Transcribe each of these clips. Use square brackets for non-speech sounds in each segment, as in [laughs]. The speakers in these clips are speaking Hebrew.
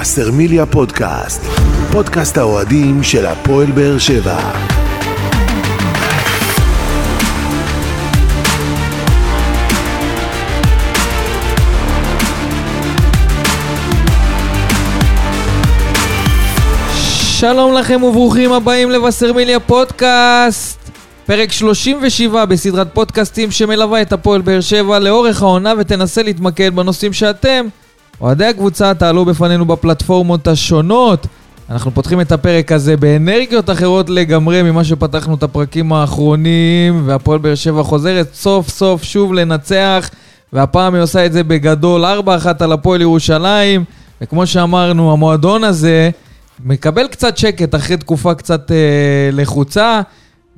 וסרמיליה פודקאסט, פודקאסט האוהדים של הפועל באר שבע. שלום לכם וברוכים הבאים לבשרמיליה פודקאסט. פרק 37 בסדרת פודקאסטים שמלווה את הפועל באר שבע לאורך העונה ותנסה להתמקד בנושאים שאתם, אוהדי הקבוצה, תעלו בפנינו בפלטפורמות השונות. אנחנו פותחים את הפרק הזה באנרגיות אחרות לגמרי ממה שפתחנו את הפרקים האחרונים, והפועל באר שבע חוזרת סוף סוף שוב לנצח, והפעם היא עושה את זה בגדול 4-1 על הפועל ירושלים, וכמו שאמרנו, המועדון הזה מקבל קצת שקט אחרי תקופה קצת אה, לחוצה.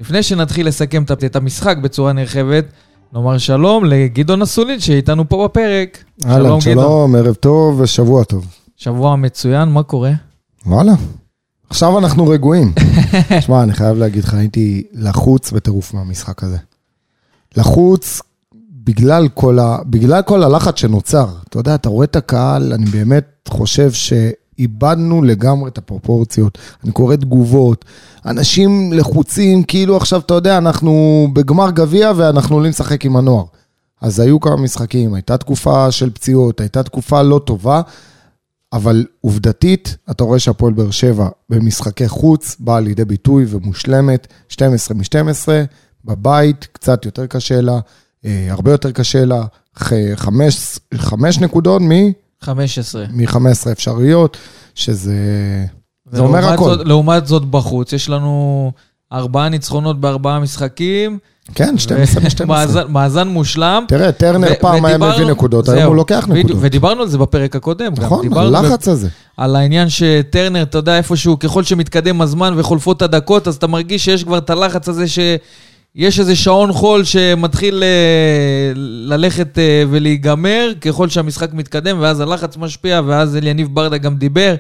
לפני שנתחיל לסכם את- המשחק בצורה נרחבת, נאמר שלום לגדעון אסולין שאיתנו פה בפרק. אהלן, שלום, ערב טוב ושבוע טוב. שבוע מצוין, מה קורה? וואלה, עכשיו אנחנו רגועים. [laughs] שמע, אני חייב להגיד לך, הייתי לחוץ בטירוף מהמשחק הזה. לחוץ בגלל כל, ה... בגלל כל הלחץ שנוצר. אתה יודע, אתה רואה את הקהל, אני באמת חושב שאיבדנו לגמרי את הפרופורציות. אני קורא תגובות, אנשים לחוצים, כאילו עכשיו, אתה יודע, אנחנו בגמר גביע ואנחנו עולים לשחק עם הנוער. אז היו כמה משחקים, הייתה תקופה של פציעות, הייתה תקופה לא טובה, אבל עובדתית, אתה רואה שהפועל באר שבע במשחקי חוץ באה לידי ביטוי ומושלמת, 12 מ-12, בבית קצת יותר קשה לה, אה, הרבה יותר קשה לה, חמש, חמש נקודות מ- 15. מ-15 אפשריות, שזה זה אומר הכל. זאת, לעומת זאת בחוץ, יש לנו ארבעה ניצחונות בארבעה משחקים. כן, 12 מ-12. מאזן- מאזן מושלם. תראה, טרנר ו- פעם היה מביא נקודות, היום הוא לוקח נקודות. ודיברנו על זה בפרק הקודם. נכון, דיברנו הלחץ הזה. על העניין שטרנר, אתה יודע, איפשהו, ככל שמתקדם הזמן וחולפות הדקות, אז אתה מרגיש שיש כבר את הלחץ הזה שיש איזה שעון חול שמתחיל אה, ללכת אה, ולהיגמר ככל שהמשחק מתקדם, ואז הלחץ משפיע, ואז אליניב ברדה גם דיבר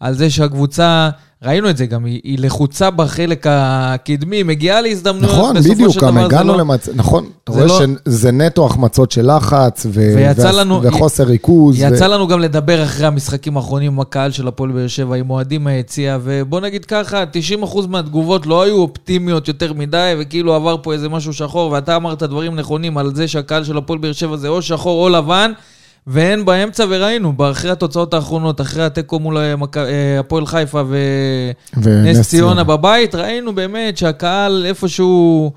על זה שהקבוצה, ראינו את זה גם, היא, היא לחוצה בחלק הקדמי, מגיעה להזדמנויות, נכון, בדיוק, גם הגענו לא- למצב, נכון, אתה רואה לא- שזה נטו החמצות של לחץ, ו- ויצא ו- לנו- וחוסר ריכוז. ו- יצא לנו גם לדבר אחרי המשחקים האחרונים עם הקהל של הפועל באר שבע, עם אוהדים מהיציע, ובוא נגיד ככה, 90% מהתגובות לא היו אופטימיות יותר מדי, וכאילו עבר פה איזה משהו שחור, ואתה אמרת דברים נכונים על זה שהקהל של הפועל באר שבע זה או שחור או לבן, ואין באמצע, וראינו, אחרי התוצאות האחרונות, אחרי התיקו מול אה, אה, הפועל חיפה ונס ציונה בבית, ראינו באמת שהקהל איפשהו...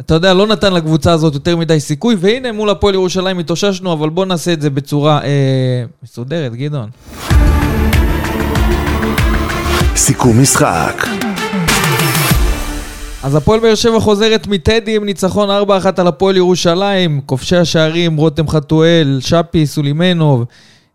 אתה יודע, לא נתן לקבוצה הזאת יותר מדי סיכוי, והנה מול הפועל ירושלים התאוששנו, אבל בואו נעשה את זה בצורה אה, מסודרת, גדעון. סיכום משחק, אז הפועל באר שבע חוזרת מטדי עם ניצחון 4-1 על הפועל ירושלים, כובשי השערים רותם חתואל, שפי סולימנוב,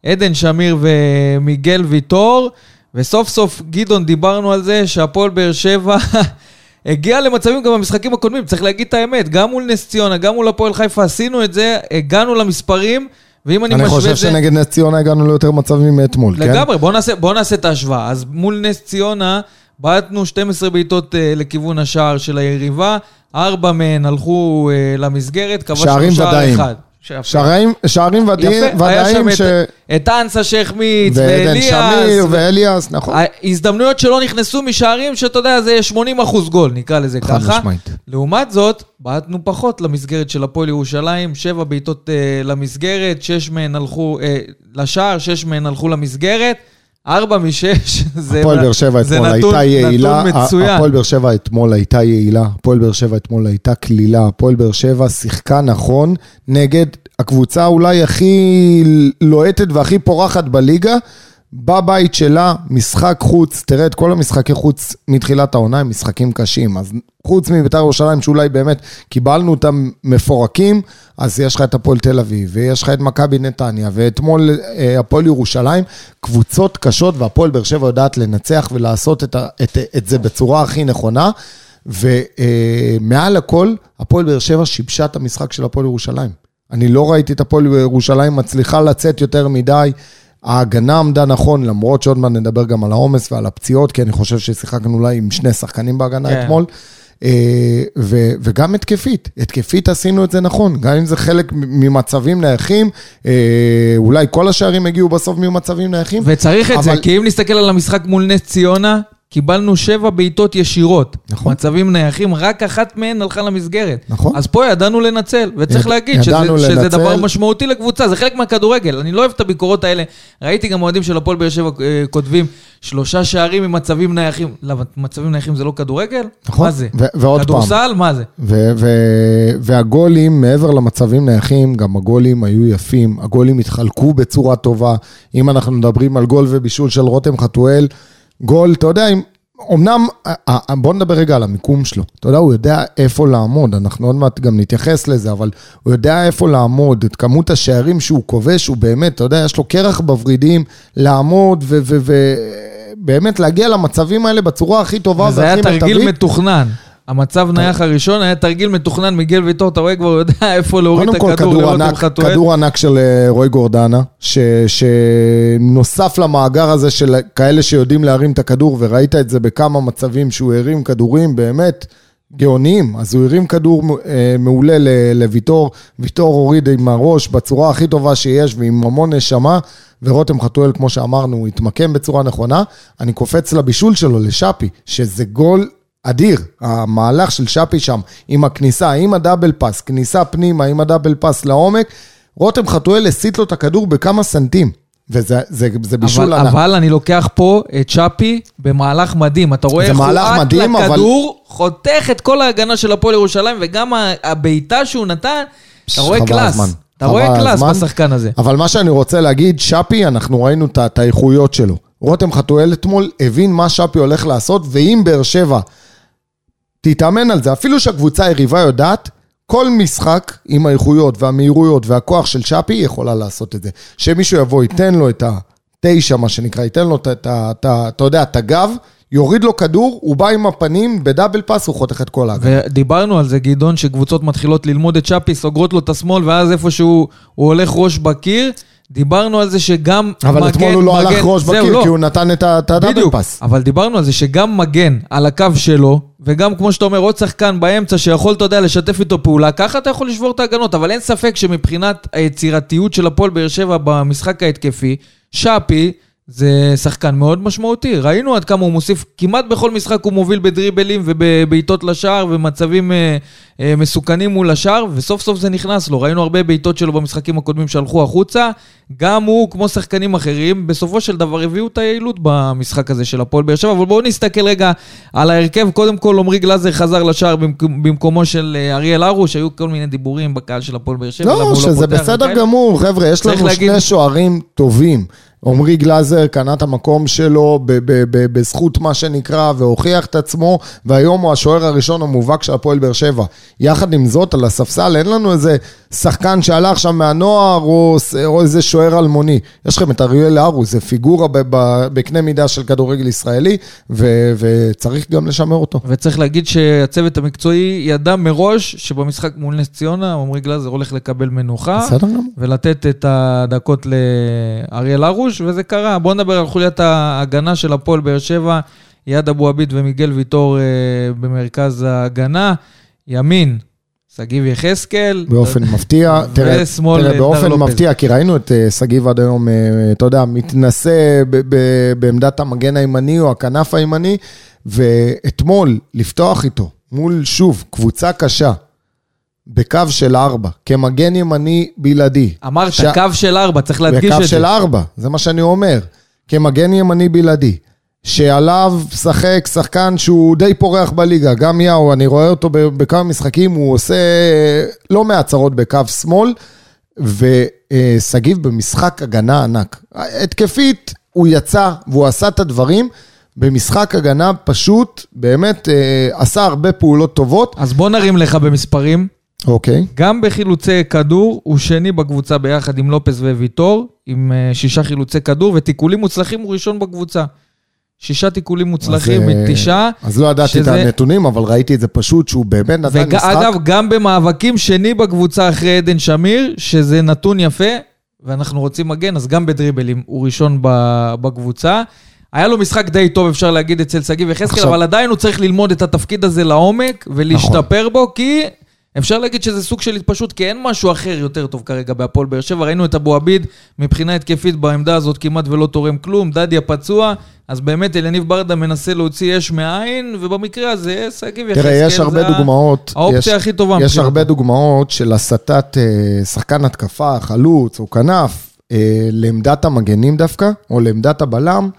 עדן שמיר ומיגל ויטור, וסוף סוף, גדעון, דיברנו על זה שהפועל באר שבע [laughs] הגיע למצבים גם במשחקים הקודמים, צריך להגיד את האמת, גם מול נס ציונה, גם מול הפועל חיפה עשינו את זה, הגענו למספרים, ואם אני, אני משווה חושב את זה... שנגד נס ציונה הגענו ליותר מצבים מאתמול, כן? לגמרי, בוא נעשה, בוא נעשה את ההשוואה. אז מול נס ציונה, בעטנו 12 בעיטות uh, לכיוון השער של היריבה, ארבע מהן הלכו uh, למסגרת, כבשנו שער. אחד. שערים, שערים ודאיים, יפה, היה שם ש... את אנסה ועדן ואליאס. שמיר ו- ואליאס, נכון. ההזדמנויות שלא נכנסו משערים, שאתה יודע, זה 80 אחוז גול, נקרא לזה חד ככה. משמעית. לעומת זאת, בעטנו פחות למסגרת של הפועל ירושלים, שבע בעיטות uh, למסגרת, שש מהן הלכו uh, לשער, שש מהן הלכו למסגרת, ארבע משש, [laughs] זה, הפועל נ- באר שבע זה אתמול נתון- הייתה יעילה. הפועל באר שבע אתמול הייתה יעילה, הפועל באר שבע אתמול הייתה קלילה, הפועל באר שבע שיחקה נכון נגד הקבוצה אולי הכי לוהטת והכי פורחת בליגה, בבית שלה, משחק חוץ, תראה את כל המשחקי חוץ מתחילת העונה הם משחקים קשים, אז חוץ מבית"ר ירושלים שאולי באמת קיבלנו אותם מפורקים, אז יש לך את הפועל תל אביב, ויש לך את מכבי נתניה, ואתמול אה, הפועל ירושלים, קבוצות קשות, והפועל באר שבע יודעת לנצח ולעשות את, את, את זה בצורה הכי נכונה, ומעל הכל, הפועל באר שבע שיבשה את המשחק של הפועל ירושלים. אני לא ראיתי את הפועל ירושלים מצליחה לצאת יותר מדי. ההגנה עמדה נכון, למרות שעוד מעט נדבר גם על העומס ועל הפציעות, כי אני חושב ששיחקנו אולי עם שני שחקנים בהגנה כן. אתמול. אה, ו- וגם התקפית. התקפית עשינו את זה נכון, גם אם זה חלק ממצבים נייחים, אה, אולי כל השערים הגיעו בסוף ממצבים נייחים. וצריך את אבל- זה, כי אם נסתכל על המשחק מול נס ציונה, קיבלנו שבע בעיטות ישירות. נכון. מצבים נייחים, רק אחת מהן הלכה למסגרת. נכון. אז פה ידענו לנצל, וצריך יד- להגיד שזה, ידענו שזה לנצל. דבר משמעותי לקבוצה, זה חלק מהכדורגל. אני לא אוהב את הביקורות האלה. ראיתי גם אוהדים של הפועל באר שבע אה, כותבים, שלושה שערים עם מצבים נייחים. למה, מצבים נייחים זה לא כדורגל? נכון. מה זה? ו- ועוד פעם. כדורסל? מה זה? ו- ו- והגולים, מעבר למצבים נייחים, גם הגולים היו יפים, הגולים התחלקו בצורה טובה. אם אנחנו מדברים על גול ובישול של רותם חתואל, גול, אתה יודע, אם... אמנם, ה- ה- בוא נדבר רגע על המיקום שלו. אתה יודע, הוא יודע איפה לעמוד, אנחנו עוד מעט גם נתייחס לזה, אבל הוא יודע איפה לעמוד, את כמות השערים שהוא כובש, הוא באמת, אתה יודע, יש לו קרח בוורידים לעמוד ובאמת להגיע למצבים האלה בצורה הכי טובה והכי היה תרגיל. מתוכנן. המצב נייח הראשון היה תרגיל מתוכנן, מיגל ויטור, אתה רואה כבר, יודע [laughs] איפה להוריד את הכדור, כדור לראות אם חתואל. כדור ענק של אה, רועי גורדנה, ש, שנוסף למאגר הזה של כאלה שיודעים להרים את הכדור, וראית את זה בכמה מצבים שהוא הרים כדורים באמת גאוניים. אז הוא הרים כדור אה, מעולה ל- לוויטור, ויטור הוריד עם הראש בצורה הכי טובה שיש ועם המון נשמה, ורותם חתואל, כמו שאמרנו, התמקם בצורה נכונה. אני קופץ לבישול שלו, לשאפי, שזה גול אדיר, המהלך של שפי שם, עם הכניסה, עם הדאבל פאס, כניסה פנימה, עם הדאבל פאס לעומק, רותם חתואל הסיט לו את הכדור בכמה סנטים, וזה זה, זה בישול אבל, ענק. אבל אני לוקח פה את צ'אפי במהלך מדהים. אתה רואה איך הוא עט מדהים, אבל- לכדור, חותך את כל ההגנה של הפועל ירושלים, וגם הבעיטה שהוא נתן, אתה רואה class. הזמן. אתה רואה class הזמן. בשחקן הזה. אבל מה שאני רוצה להגיד, שפי, אנחנו ראינו את האיכויות שלו. רותם חתואל אתמול הבין מה שפי הולך לעשות, ואם באר שבע תתאמן על זה, אפילו שהקבוצה היריבה יודעת, כל משחק עם האיכויות והמהירויות והכוח של שפי יכולה לעשות את זה. שמישהו יבוא, ייתן לו את התשע, מה שנקרא, ייתן לו את ה- את ה... את ה- אתה יודע, את הגב, יוריד לו כדור, הוא בא עם הפנים, ב-double pass הוא חותך את כל ההגנה. ודיברנו על זה, גדעון, שקבוצות מתחילות ללמוד את צ'אפי, סוגרות לו את השמאל, ואז איפה שהוא הוא הולך ראש בקיר, דיברנו על זה שגם אבל אתמול הוא לא הלך ראש בקיר, לא. כי הוא נתן את הדאבל פאס. אבל דיברנו על זה שגם מגן על הקו שלו, וגם כמו שאתה אומר, עוד שחקן באמצע שיכול, אתה יודע, לשתף איתו פעולה, ככה אתה יכול לשבור את ההגנות, אבל אין ספק שמבחינת היצירתיות של הפועל באר שבע במשחק ההתקפי, שפי זה שחקן מאוד משמעותי. ראינו עד כמה הוא מוסיף, כמעט בכל משחק הוא מוביל בדריבלים ובבעיטות לשער ומצבים אה, אה, מסוכנים מול השער, וסוף סוף זה נכנס לו. ראינו הרבה בעיטות שלו במשחקים הקודמים שהלכו החוצה. גם הוא, כמו שחקנים אחרים, בסופו של דבר הביאו את היעילות במשחק הזה של הפועל באר שבע. אבל בואו נסתכל רגע על ההרכב. קודם כל, עמרי גלאזר חזר לשער במקומו של אה, אריאל הרוש. היו כל מיני דיבורים בקהל של הפועל באר שבע. לא, הוא שזה פותח בסדר. גמור, חבר'ה, יש לנו להגיד- שני שוערים טובים. עמרי גלאזר קנה את המקום שלו בזכות מה שנקרא, והוכיח את עצמו, והיום הוא השוער הראשון המובהק של הפועל באר שבע. יחד עם זאת, על הספסל אין לנו איזה שחקן שעלה עכשיו מהנוער, או, או איזה שוער אלמוני. יש לכם את אריאל הרו, זה פיגורה בקנה מידה של כדורגל ישראלי, ו- וצריך גם לשמר אותו. וצריך להגיד שהצוות המקצועי ידע מראש שבמשחק מול נס ציונה, עמרי גלאזר הולך לקבל מנוחה. בסדר גמור. ולתת את הדקות לאריאל הרוש, וזה קרה. בואו נדבר על חוליית ההגנה של הפועל באר שבע, יד אבו עביד ומיגל ויטור אה, במרכז ההגנה. ימין, שגיב יחזקאל. באופן [laughs] מפתיע, תראה, תראה באופן. מפתיע, כי ראינו את אה, שגיב עד היום, אה, אתה יודע, מתנשא בעמדת המגן הימני או הכנף הימני, ואתמול לפתוח איתו מול, שוב, קבוצה קשה, בקו של ארבע, כמגן ימני בלעדי. אמרת, ש- קו של ארבע, צריך להדגיש בקו את זה. של ארבע, זה מה שאני אומר. כמגן ימני בלעדי. שעליו משחק שחקן שהוא די פורח בליגה, גם יאו, אני רואה אותו בכמה משחקים, הוא עושה לא מעט צרות בקו שמאל, ושגיב במשחק הגנה ענק. התקפית, הוא יצא והוא עשה את הדברים, במשחק הגנה פשוט, באמת אה, עשה הרבה פעולות טובות. אז בוא נרים לך במספרים. אוקיי. גם בחילוצי כדור, הוא שני בקבוצה ביחד עם לופס וויטור, עם אה, שישה חילוצי כדור, ותיקולים מוצלחים הוא ראשון בקבוצה. שישה תיקולים מוצלחים אה, מתשעה. אז לא ידעתי את שזה- הנתונים, אבל ראיתי את זה פשוט, שהוא באמת נתן משחק. ואגב, גם במאבקים שני בקבוצה אחרי עדן שמיר, שזה נתון יפה, ואנחנו רוצים מגן, אז גם בדריבלים הוא ראשון בקבוצה. היה לו משחק די טוב, אפשר להגיד, אצל שגיב יחזקאל, אבל עדיין הוא צריך ללמוד את התפקיד הזה לעומק ולהשתפר בו, כי אפשר להגיד שזה סוג של התפשטות, כי אין משהו אחר יותר טוב כרגע בהפועל באר שבע. ראינו את אבו עביד מבחינה התקפית בעמדה הזאת כמעט ולא תורם כלום, דדיה פצוע, אז באמת אליניב ברדה מנסה להוציא אש מעין, ובמקרה הזה שגיב יחזקאל תראה, יש הרבה דוגמאות. האופציה יש- הכי טובה. יש. הרבה דוגמאות של הסטת אה, שחקן התקפה, חלוץ או כנף, אה, לעמדת המגנים דווקא, או לעמדת הבלם,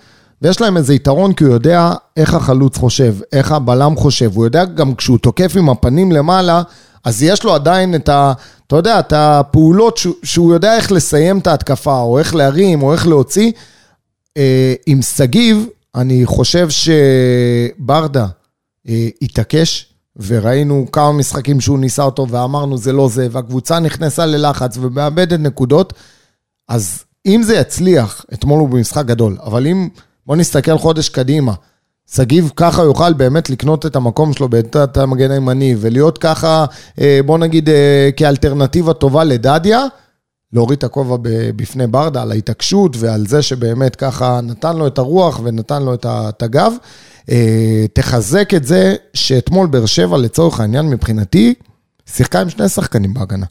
ויש להם איזה יתרון כי הוא יודע איך החלוץ חושב, איך הבלם חושב, הוא יודע גם כשהוא תוקף עם הפנים למעלה, אז יש לו עדיין את ה... אתה יודע, את הפעולות שהוא, שהוא יודע איך לסיים את ההתקפה, או איך להרים, או איך להוציא. אה, עם שגיב, אני חושב שברדה אה, התעקש, וראינו כמה משחקים שהוא ניסה אותו, ואמרנו זה לא זה, והקבוצה נכנסה ללחץ ומאבדת נקודות, אז אם זה יצליח, אתמול הוא במשחק גדול, אבל אם, בוא נסתכל חודש קדימה, שגיב ככה יוכל באמת לקנות את המקום שלו בעמדת המגן הימני, ולהיות ככה, אה, בוא נגיד, אה, כאלטרנטיבה טובה לדדיה, להוריד את הכובע בפני ברדה על ההתעקשות ועל זה שבאמת ככה נתן לו את הרוח ונתן לו את הגב. אה, תחזק את זה שאתמול באר שבע, לצורך העניין, מבחינתי, שיחקה עם שני שחקנים בהגנה.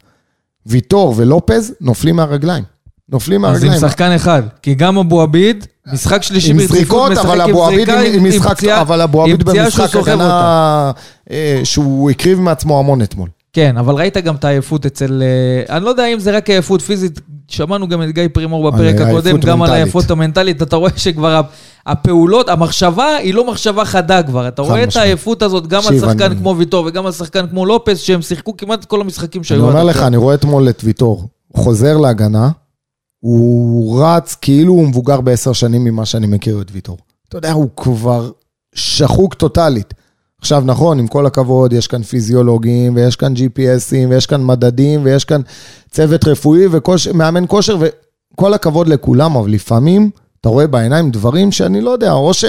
ויטור ולופז נופלים מהרגליים. נופלים אז עם מהרגליים. שחקן אחד, כי גם אבו עביד, משחק שלישי ברציפות, משחק עם זריקה, עם- פציעה- אבל אבו עביד במשחק. הגנה אה, שהוא הקריב מעצמו המון אתמול. כן, אבל ראית גם את העייפות אצל... אה, אני לא יודע אם זה רק עייפות פיזית, שמענו גם את גיא פרימור בפרק על הקודם, גם על. העייפות המנטלית, אתה רואה שכבר הפעולות, המחשבה היא לא מחשבה חדה כבר, אתה רואה את. העייפות הזאת גם על שחקן אני- כמו ויטור וגם על שחקן כמו לופס, שהם שיחקו כמעט כל המשחקים אני שהיו. אומר עד לך. אני רואה אתמול את ויטור, חוזר להגנה, הוא רץ כאילו הוא מבוגר בעשר שנים ממה שאני מכיר את ויטור. אתה יודע, הוא כבר שחוק טוטאלית. עכשיו, נכון, עם כל הכבוד, יש כאן פיזיולוגים, ויש כאן GPSים, ויש כאן מדדים, ויש כאן צוות רפואי ומאמן כושר, וכל הכבוד לכולם, אבל לפעמים אתה רואה בעיניים דברים שאני לא יודע, או ש...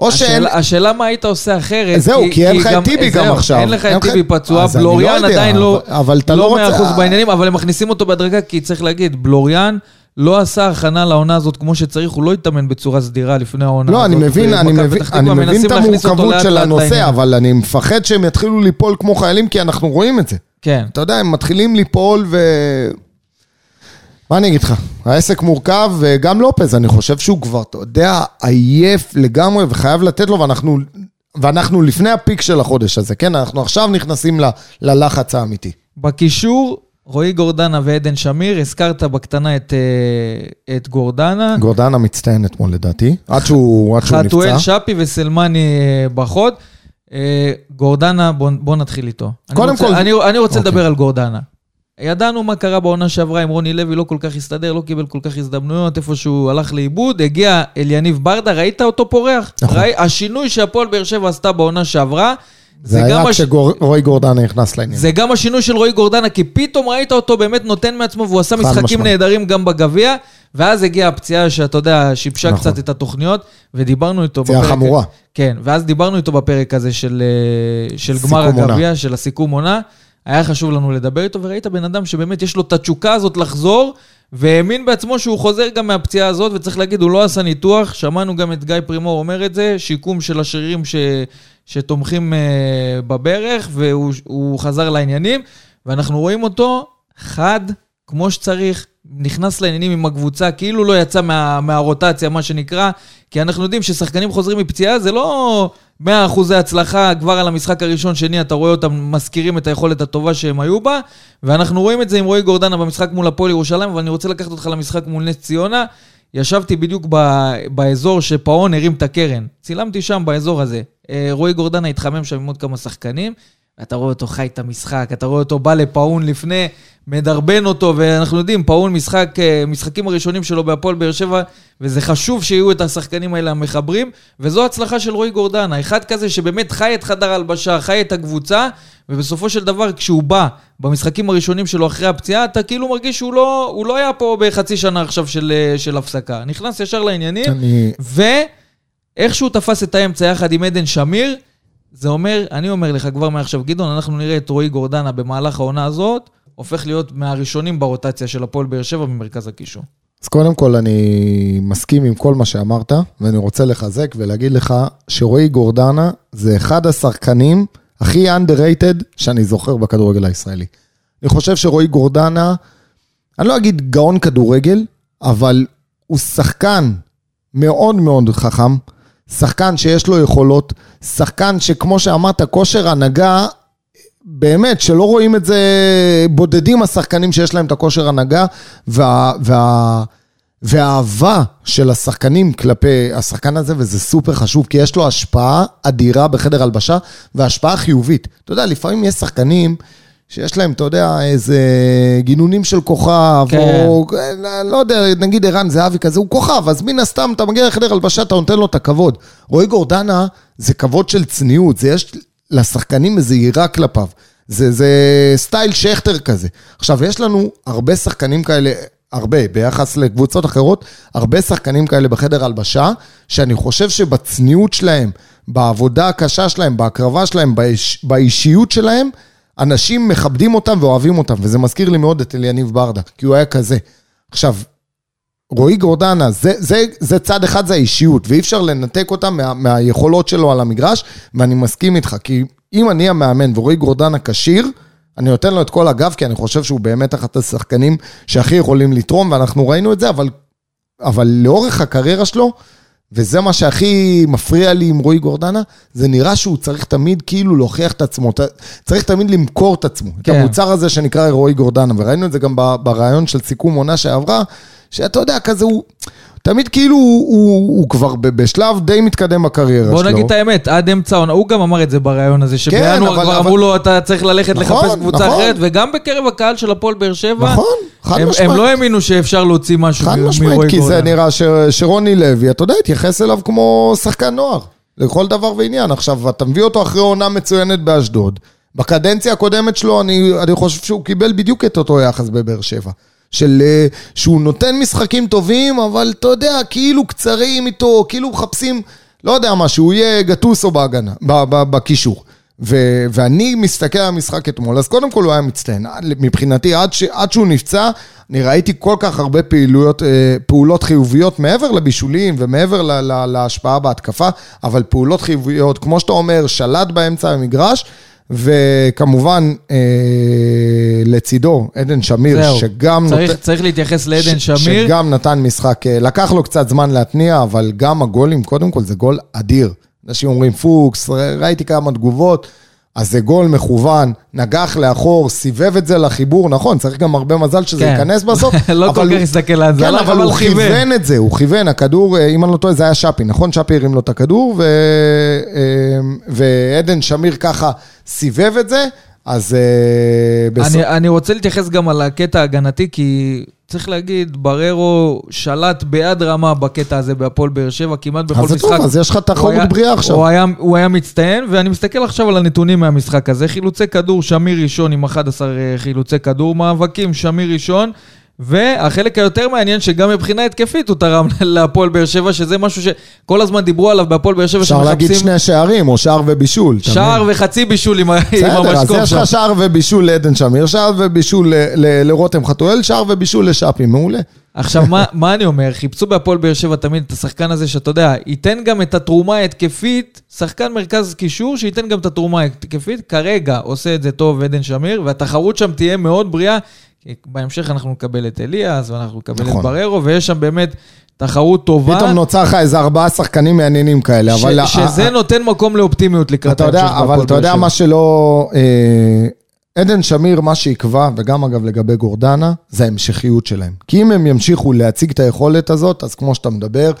או שאין... השאלה, מה היית עושה אחרת, זהו, כי אין לך את טיבי גם עכשיו. אין לך את טיבי פצוע, לא בלוריאן עדיין לא... אבל- אתה לא לא רוצה- 100% בעניינים, אבל הם מכניסים אותו בהדרגה, כי צריך להגיד, בלוריאן לא עשה הכנה לעונה הזאת כמו שצריך, הוא לא התאמן בצורה סדירה לפני העונה לא, הזאת. אני מבין, אני מבין, אני מבין את המורכבות של הנושא. אבל אני מפחד שהם יתחילו ליפול כמו חיילים, כי אנחנו רואים את זה. כן. אתה יודע, הם מתחילים ליפול ו... מה אני אגיד לך? העסק מורכב, וגם לופז, אני חושב שהוא כבר, אתה יודע, עייף לגמרי, וחייב לתת לו, ואנחנו, ואנחנו לפני הפיק של החודש הזה, כן? אנחנו עכשיו נכנסים ל, ללחץ האמיתי. בקישור, רועי גורדנה ועדן שמיר, הזכרת בקטנה את, אה, את גורדנה. גורדנה מצטיין אתמול לדעתי, עד שהוא, עד שהוא חתואל נפצע. שפי וסלמני אה, בחוד. אה, גורדנה, בוא, בוא נתחיל איתו. אני קודם רוצה, כל- אני, אני רוצה אוקיי. לדבר על גורדנה. ידענו מה קרה בעונה שעברה עם רוני לוי, לא כל כך הסתדר, לא קיבל כל כך הזדמנויות, איפה שהוא הלך לאיבוד, הגיע אליניב ברדה, ראית אותו פורח? נכון. ראי, השינוי שהפועל באר שבע עשתה בעונה שעברה, זה היה גם הש- כשרועי גורדנה נכנס לעניין. זה גם השינוי של רועי גורדנה, כי פתאום ראית אותו באמת נותן מעצמו, והוא עשה משחקים משמעית. נהדרים גם בגביע, ואז הגיעה הפציעה שאתה יודע, שיבשה נכון. קצת את התוכניות, ודיברנו איתו פציעה חמורה. כן, ואז דיברנו איתו בפרק הזה של, אה, של גמר. הגביע, של הסיכום עונה. היה חשוב לנו לדבר איתו, וראית בן אדם שבאמת יש לו את התשוקה הזאת לחזור, והאמין בעצמו שהוא חוזר גם מהפציעה הזאת, וצריך להגיד, הוא לא עשה ניתוח, שמענו גם את גיא פרימור אומר את זה, שיקום של השרירים ש, שתומכים uh, בברך, והוא הוא חזר לעניינים, ואנחנו רואים אותו חד, כמו שצריך, נכנס לעניינים עם הקבוצה, כאילו לא יצא מה, מהרוטציה, מה שנקרא, כי אנחנו יודעים ששחקנים חוזרים מפציעה, זה לא 100% הצלחה כבר על המשחק הראשון, שני, אתה רואה אותם מזכירים את היכולת הטובה שהם היו בה, ואנחנו רואים את זה עם רועי גורדנה במשחק מול הפועל ירושלים, אבל אני רוצה לקחת אותך למשחק מול נס ציונה. ישבתי בדיוק ב, באזור שפאון הרים את הקרן. צילמתי שם, באזור הזה. אה, רועי גורדנה התחמם שם עם עוד כמה שחקנים, אתה רואה אותו חי את המשחק, אתה רואה אותו בא לפאון לפני, מדרבן אותו, ואנחנו יודעים, פאון משחק, אה, משחקים הראשונים שלו בהפועל באר שבע, וזה חשוב שיהיו את השחקנים האלה המחברים, וזו הצלחה של רועי גורדנה. אחד כזה שבאמת חי את חדר ההלבשה, חי את הקבוצה, ובסופו של דבר, כשהוא בא במשחקים הראשונים שלו אחרי הפציעה, אתה כאילו מרגיש שהוא לא, לא היה פה בחצי שנה עכשיו של, אה, של הפסקה. נכנס ישר לעניינים, אני... ואיך שהוא תפס את האמצע יחד עם עדן שמיר, זה אומר, אני אומר לך כבר מעכשיו, גדעון, אנחנו נראה את רועי גורדנה במהלך העונה הזאת, הופך להיות מהראשונים ברוטציה של הפועל באר שבע במרכז הקישור. אז קודם כל אני מסכים עם כל מה שאמרת, ואני רוצה לחזק ולהגיד לך שרועי גורדנה זה אחד השחקנים הכי underrated שאני זוכר בכדורגל הישראלי. אני חושב שרועי גורדנה, אני לא אגיד גאון כדורגל, אבל הוא שחקן מאוד מאוד חכם, שחקן שיש לו יכולות, שחקן שכמו שאמרת, כושר הנהגה, באמת, שלא רואים את זה, בודדים השחקנים שיש להם את הכושר הנהגה, וה, וה, והאהבה של השחקנים כלפי השחקן הזה, וזה סופר חשוב, כי יש לו השפעה אדירה בחדר הלבשה, והשפעה חיובית. אתה יודע, לפעמים יש שחקנים... שיש להם, אתה יודע, איזה גינונים של כוכב, כן. או לא יודע, נגיד ערן זהבי כזה, הוא כוכב, אז מן הסתם אתה מגיע לחדר הלבשה, אתה נותן לו את הכבוד. רועי גורדנה זה כבוד של צניעות, זה יש לשחקנים איזו יראה כלפיו. זה, זה סטייל שכטר כזה. עכשיו, יש לנו הרבה שחקנים כאלה, הרבה, ביחס לקבוצות אחרות, הרבה שחקנים כאלה בחדר הלבשה, שאני חושב שבצניעות שלהם, בעבודה הקשה שלהם, בהקרבה שלהם, באיש, באישיות שלהם, אנשים מכבדים אותם ואוהבים אותם, וזה מזכיר לי מאוד את אליניב ברדה, כי הוא היה כזה. עכשיו, רועי גורדנה, זה, זה, זה צד אחד, זה האישיות, ואי אפשר לנתק אותה מה, מהיכולות שלו על המגרש, ואני מסכים איתך, כי אם אני המאמן ורועי גורדנה כשיר, אני נותן לו את כל הגב, כי אני חושב שהוא באמת אחת השחקנים שהכי יכולים לתרום, ואנחנו ראינו את זה, אבל, אבל לאורך הקריירה שלו, וזה מה שהכי מפריע לי עם רועי גורדנה, זה נראה שהוא צריך תמיד כאילו להוכיח את עצמו, צריך תמיד למכור את עצמו, כן. את המוצר הזה שנקרא רועי גורדנה, וראינו את זה גם ברעיון של סיכום עונה שעברה, שאתה יודע, כזה הוא... תמיד כאילו הוא, הוא, הוא כבר בשלב די מתקדם בקריירה בוא שלו. בוא נגיד את האמת, עד אמצע העונה, הוא גם אמר את זה בריאיון הזה, שבינואר כן, כבר אבל... אמרו לו, אתה צריך ללכת נכון, לחפש קבוצה נכון. אחרת, וגם בקרב הקהל של הפועל באר שבע, נכון, חד משמעית. הם לא האמינו שאפשר להוציא משהו מרועי. חד משמעית, כי זה נראה ש, שרוני לוי, אתה יודע, התייחס אליו כמו שחקן נוער, לכל דבר ועניין. עכשיו, אתה מביא אותו אחרי עונה מצוינת באשדוד. בקדנציה הקודמת שלו, אני, אני חושב שהוא קיבל בדיוק את אותו יחס בבאר שבע. של אה, שהוא נותן משחקים טובים, אבל אתה יודע, כאילו קצרים איתו, כאילו מחפשים, לא יודע מה, שהוא יהיה גטוסו בהגנה, בקישור. ו- ואני מסתכל על המשחק אתמול, אז קודם כל הוא היה מצטיין. מבחינתי, עד, ש- עד שהוא נפצע, אני ראיתי כל כך הרבה פעילויות, אה, פעולות חיוביות מעבר לבישולים ומעבר ל- ל- להשפעה בהתקפה, אבל פעולות חיוביות, כמו שאתה אומר, שלט באמצע המגרש, וכמובן, אה, לצידו, עדן שמיר, זהו. שגם... צריך, נות... צריך להתייחס לעדן ש... שמיר. שגם נתן משחק, אה, לקח לו קצת זמן להתניע, אבל גם הגולים, קודם כל, זה גול אדיר. אנשים אומרים פוקס, ראיתי כמה תגובות. אז זה גול מכוון, נגח לאחור, סיבב את זה לחיבור, נכון, צריך גם הרבה מזל שזה כן. ייכנס בסוף. [laughs] לא כל כך הסתכל על זה, כן, אבל הוא כיוון. כיוון את זה, הוא כיוון, הכדור, אה, אם אני לא טועה, זה היה שפי, נכון? שפי הרים לו את הכדור, ו... אה, ועדן שמיר ככה סיבב את זה, אז... אה, בסוף... אני, אני רוצה להתייחס גם על הקטע ההגנתי, כי צריך להגיד, בררו שלט ביד רמה בקטע הזה בהפועל באר שבע, כמעט בכל משחק. אז זה טוב, אז יש לך תחרות בריאה עכשיו. הוא היה, הוא היה מצטיין, ואני מסתכל עכשיו על הנתונים מהמשחק הזה. חילוצי כדור, שמיר ראשון עם 11 אה, חילוצי כדור, מאבקים, שמיר ראשון. והחלק היותר מעניין, שגם מבחינה התקפית הוא תרם [laughs] להפועל באר שבע, שזה משהו שכל הזמן דיברו עליו בהפועל באר שבע, אפשר להגיד שני שערים, או שער ובישול. שער וחצי בישול עם המשקוף שם. בסדר, אז יש לך שער ובישול לעדן שמיר, שער ובישול לרותם חתואל, שער ובישול לשאפי, מעולה. עכשיו, מה, [laughs] מה אני אומר? חיפשו בהפועל באר שבע תמיד את השחקן הזה, שאתה יודע, ייתן גם את התרומה ההתקפית, שחקן מרכז קישור, שייתן גם את התרומה ההתקפית. כרגע עושה את זה טוב עדן שמיר, והתחרות שם תהיה מאוד בריאה, בהמשך אנחנו נקבל את אליאס, ואנחנו נקבל נכון. את בררו, ויש שם באמת תחרות טובה. פתאום נוצר לך איזה ארבעה שחקנים מעניינים כאלה, ש- אבל... שזה ה- נותן מקום לאופטימיות לקראת ההמשך באר שבע. אבל אתה יודע מה שלא... אה, עדן שמיר, מה שיקבע, וגם אגב לגבי גורדנה, זה ההמשכיות שלהם. כי אם הם ימשיכו להציג את היכולת הזאת, אז כמו שאתה מדבר,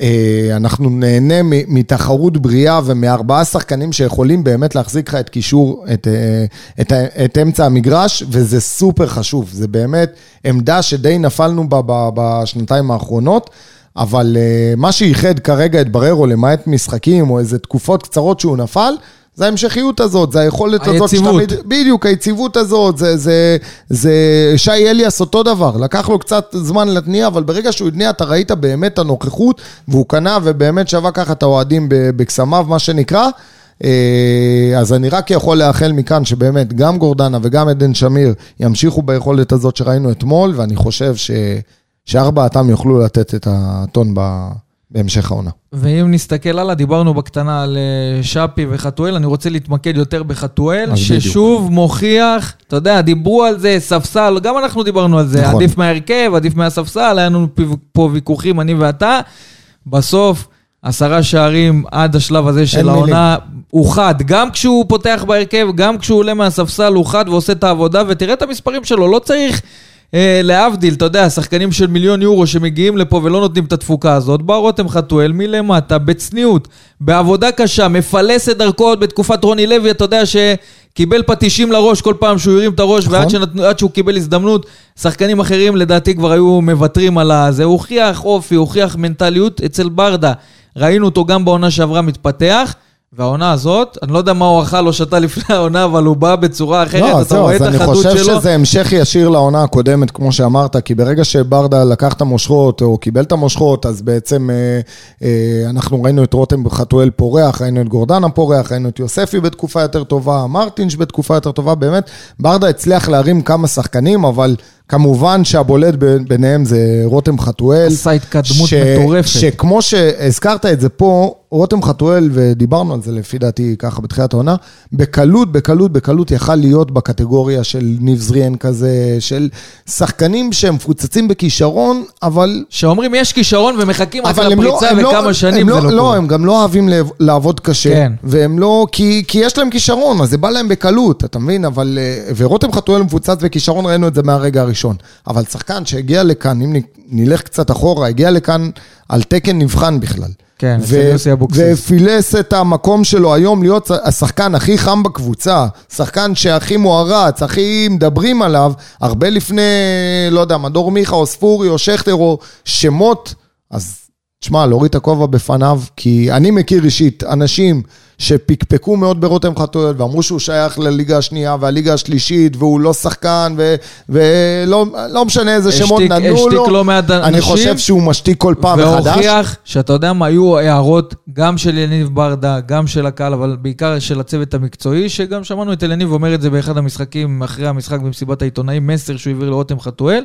אה, אנחנו נהנה מתחרות בריאה ומארבעה שחקנים שיכולים באמת להחזיק לך את קישור, את, אה, את, את אמצע המגרש, וזה סופר חשוב. זה באמת עמדה שדי נפלנו בה בשנתיים האחרונות. אבל מה שייחד כרגע את בררו, למעט משחקים או איזה תקופות קצרות שהוא נפל, זה ההמשכיות הזאת, זה היכולת היציבות. הזאת שתמיד... בדיוק, היציבות הזאת, זה, זה, זה שי אליאס אותו דבר, לקח לו קצת זמן להתניע, אבל ברגע שהוא התניע, אתה ראית באמת את הנוכחות, והוא קנה ובאמת שווה ככה את האוהדים בקסמיו, מה שנקרא. אה, אז אני רק יכול לאחל מכאן שבאמת גם גורדנה וגם עדן שמיר ימשיכו ביכולת הזאת שראינו אתמול, ואני חושב ש... שארבעתם יוכלו לתת את הטון ב- בהמשך העונה. ואם נסתכל הלאה, דיברנו בקטנה על אה, שפי וחתואל, אני רוצה להתמקד יותר בחתואל, אז בדיוק. ששוב מוכיח, אתה יודע, דיברו על זה, ספסל, גם אנחנו דיברנו על זה, נכון. עדיף מההרכב, עדיף מהספסל, היה לנו פה ויכוחים, אני ואתה. בסוף, עשרה שערים עד השלב הזה של מילים. העונה, הוא חד. גם כשהוא פותח בהרכב, גם כשהוא עולה מהספסל, הוא חד ועושה את העבודה, ותראה את המספרים שלו, לא צריך... אה, להבדיל, אתה יודע, שחקנים של מיליון יורו שמגיעים לפה ולא נותנים את התפוקה הזאת, בא רותם חתואל מלמטה, בצניעות, בעבודה קשה, מפלס את דרכו עוד בתקופת רוני לוי, אתה יודע שקיבל פטישים לראש כל פעם שהוא הרים את הראש, נכון. ועד שנתנו, עד שהוא קיבל הזדמנות, שחקנים אחרים לדעתי כבר היו מוותרים על הזה. הוא הוכיח אופי, הוכיח מנטליות אצל ברדה. ראינו אותו גם בעונה שעברה מתפתח. והעונה הזאת, אני לא יודע מה הוא אכל או שתה לפני העונה, אבל הוא בא בצורה אחרת, לא, אתה זהו, רואה אז את אני החדות חושב שלו. שזה המשך ישיר לעונה הקודמת, כמו שאמרת, כי ברגע שברדה לקח את המושכות, או קיבל את המושכות, אז בעצם אה, אה, אנחנו ראינו את רותם חתואל פורח, ראינו את גורדנה פורח, ראינו את יוספי בתקופה יותר טובה, מרטינש בתקופה יותר טובה, באמת, ברדה הצליח להרים כמה שחקנים, אבל כמובן שהבולט ביניהם זה רותם חתואל. עשה התקדמות ש- מטורפת. שכמו שהזכרת את זה פה, רותם חתואל, ודיברנו על זה לפי דעתי ככה בתחילת העונה, בקלות, בקלות, בקלות יכל להיות בקטגוריה של ניב זריאן כזה, של שחקנים שהם מפוצצים בכישרון, אבל... שאומרים יש כישרון ומחכים רק לא, לפריצה לא, וכמה שנים הם זה לא, לא לא, קורה. הם גם לא אוהבים לעב- לעבוד קשה, כן. והם לא, כי, כי יש להם כישרון, אז זה בא להם בקלות, אתה מבין? אבל, אה, ורותם חתואל מפוצץ בכישרון, ראינו את זה מהרגע הראשון. אבל שחקן שהגיע לכאן, אם נלך קצת אחורה, הגיע לכאן על תקן נבחן בכלל. כן, אצל יוסי אבוקסיס. ופילס את המקום שלו היום להיות השחקן הכי חם בקבוצה, שחקן שהכי מוערץ, הכי מדברים עליו, הרבה לפני, לא יודע, מדור מיכה או ספורי או שכטר או שמות, אז תשמע, להוריד את הכובע בפניו, כי אני מכיר אישית אנשים שפקפקו מאוד ברותם חתואל ואמרו שהוא שייך לליגה השנייה והליגה השלישית והוא לא שחקן ו- ולא לא משנה איזה שמות השתיק- נתנו השתיק לו. לא מעט אני אנשים. חושב שהוא משתיק כל פעם מחדש. והוכיח שאתה יודע מה, היו הערות גם של יניב ברדה, גם של הקהל, אבל בעיקר של הצוות המקצועי, שגם שמענו את יניב אומר את זה באחד המשחקים, אחרי המשחק במסיבת העיתונאים, מסר שהוא העביר לרותם חתואל,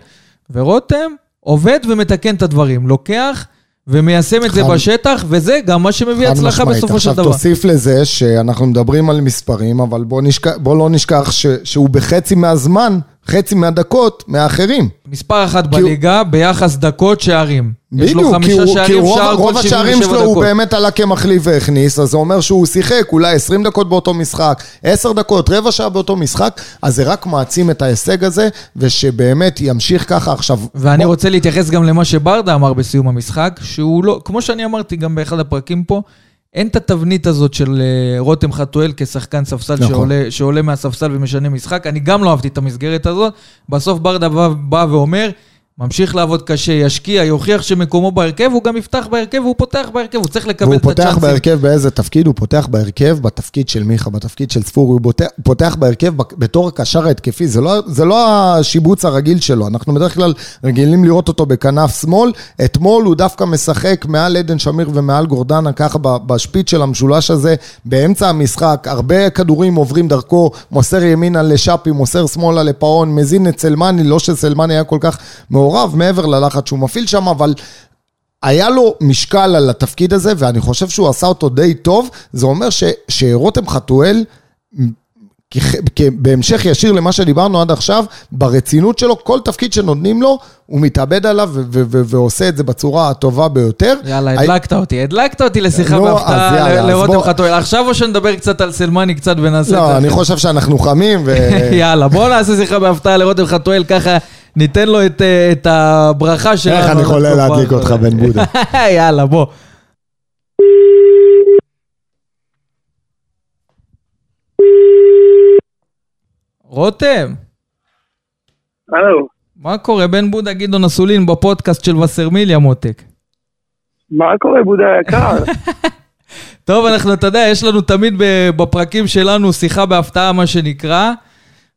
ורותם עובד ומתקן את הדברים, לוקח ומיישם את זה בשטח, וזה גם מה שמביא הצלחה. בסופו של דבר. עכשיו תוסיף לזה שאנחנו מדברים על מספרים, אבל בוא, לא נשכח ש, שהוא בחצי מהזמן, חצי מהדקות, מהאחרים. מספר אחת כי הוא- בליגה ביחס דקות שערים. יש לו בדיוק, כי, חמישה הוא, כי שערים, הוא רוב, שער רוב השערים 77 שלו הוא דקות. באמת עלה כמחליף והכניס, אז זה אומר שהוא שיחק אולי 20 דקות באותו משחק, 10 דקות, רבע שעה באותו משחק, אז זה רק מעצים את ההישג הזה, ושבאמת ימשיך ככה עכשיו. ואני בוא- רוצה להתייחס גם למה שברדה אמר בסיום המשחק, שהוא לא, כמו שאני אמרתי גם באחד הפרקים פה, אין את התבנית הזאת של אה, רותם חתואל כשחקן ספסל נכון. שעולה, שעולה מהספסל ומשנה משחק. אני גם לא אהבתי את המסגרת הזאת. בסוף ברדה בא, בא ואומר, ממשיך לעבוד קשה, ישקיע, יוכיח שמקומו בהרכב, הוא גם יפתח בהרכב, והוא פותח בהרכב, הוא צריך לקבל והוא את פותח הצ'אנסים. בהרכב באיזה תפקיד? הוא פותח בהרכב בתפקיד של מיכה, בתפקיד של ספורי, הוא פותח, פותח בהרכב בתור הקשר ההתקפי, זה לא, זה לא השיבוץ הרגיל שלו, אנחנו בדרך כלל רגילים לראות אותו בכנף שמאל, אתמול הוא דווקא משחק מעל עדן שמיר ומעל גורדנה, ככה בשפיץ של המשולש הזה, באמצע המשחק, הרבה כדורים עוברים דרכו, מוסר ימינה לשאפי, מוסר שמאלה לפאון, מזין את סלמני, לא שסלמני היה כל כך מעורב מעבר ללחץ שהוא מפעיל שם, אבל היה לו משקל על התפקיד הזה, ואני חושב שהוא עשה אותו די טוב. זה אומר ש, שרותם חתואל, כח- כ- בהמשך ישיר למה שדיברנו עד עכשיו, ברצינות שלו, כל תפקיד שנותנים לו, הוא מתאבד עליו ו- ו- ו- ועושה את זה בצורה הטובה ביותר. יאללה, הדלקת אותי, הדלקת אותי לשיחה נו, בהפתעה לרותם בוא- חתואל. עכשיו או שנדבר קצת על סלמני קצת ונעשה את לא, זה? אני חושב שאנחנו חמים, ו... [laughs] יאללה, בואו נעשה שיחה בהפתעה לרותם חתואל, ככה ניתן לו את, אה, את הברכה שלנו. איך אני חולה להדליק אותך. בן בודה. [laughs] יאללה, בוא. רותם, הלו, מה קורה? בן בודה גדעון אסולין בפודקאסט של וסרמיליה מותק. מה קורה, בודה היקר? [laughs] טוב, אנחנו, אתה יודע, יש לנו תמיד ב- בפרקים שלנו שיחה בהפתעה, מה שנקרא.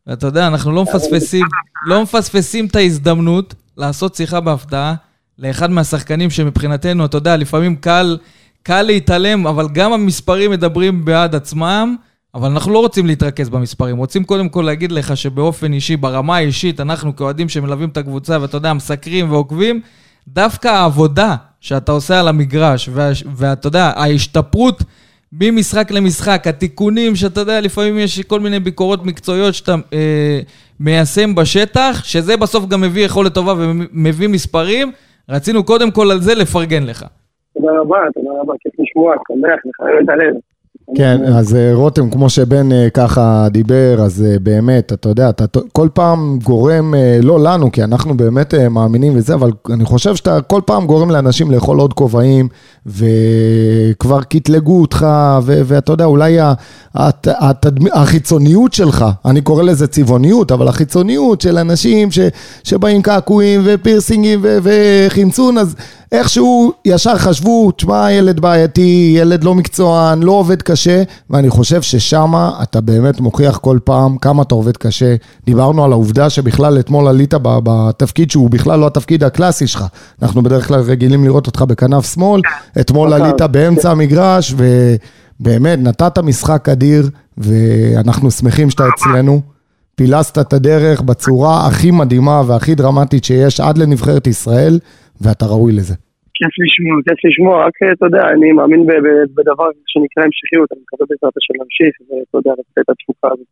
ואתה יודע, אנחנו לא מפספסים, לא מפספסים את ההזדמנות לעשות שיחה בהפתעה לאחד מהשחקנים שמבחינתנו, אתה יודע, לפעמים קל, קל להתעלם, אבל גם המספרים מדברים בעד עצמם. אבל אנחנו לא רוצים להתרכז במספרים, רוצים קודם כל להגיד לך שבאופן אישי, ברמה האישית, אנחנו כאוהדים שמלווים את הקבוצה, ואתה יודע, מסקרים ועוקבים, דווקא העבודה שאתה עושה על המגרש, ואתה יודע, ההשתפרות ממשחק למשחק, התיקונים שאתה יודע, לפעמים יש כל מיני ביקורות מקצועיות שאתה אה, מיישם בשטח, שזה בסוף גם מביא יכולת טובה ומביא מספרים, רצינו קודם כל על זה לפרגן לך. תודה רבה, תודה רבה, כיף לשמוע, שמח, לחייב את הלב. כן, אז אה, רותם, כמו שבן אה, ככה דיבר, אז אה, באמת, אתה יודע, אתה כל פעם גורם, לא לנו, כי אנחנו באמת מאמינים וזה, אבל אני חושב שאתה כל פעם גורם לאנשים לאכול עוד כובעים, וכבר קטלגו אותך, ואתה יודע, אולי התדמ... החיצוניות שלך, אני קורא לזה צבעוניות, אבל החיצוניות של אנשים ש... שבאים קעקועים ופירסינגים ו... אז איכשהו ישר חשבו, תשמע, ילד בעייתי, ילד לא מקצוען, לא עובד קשה, ואני חושב ששם אתה באמת מוכיח כל פעם כמה אתה עובד קשה. דיברנו על העובדה שבכלל אתמול עלית בתפקיד שהוא בכלל לא התפקיד הקלאסי שלך. אנחנו בדרך כלל רגילים לראות אותך בכנף שמאל, אתמול נכון. עלית באמצע המגרש, ובאמת נתת משחק אדיר, ואנחנו שמחים שאתה אצלנו. פילסת את הדרך בצורה הכי מדהימה והכי דרמטית שיש עד לנבחרת ישראל, ואתה ראוי לזה. כיף לשמוע, כיף לשמוע, רק אתה יודע, אני מאמין בדבר שנקרא המשכיות, אני מקווה בעזרת השם להמשיך, ואתה יודע, לתת את התפוקה הזאת.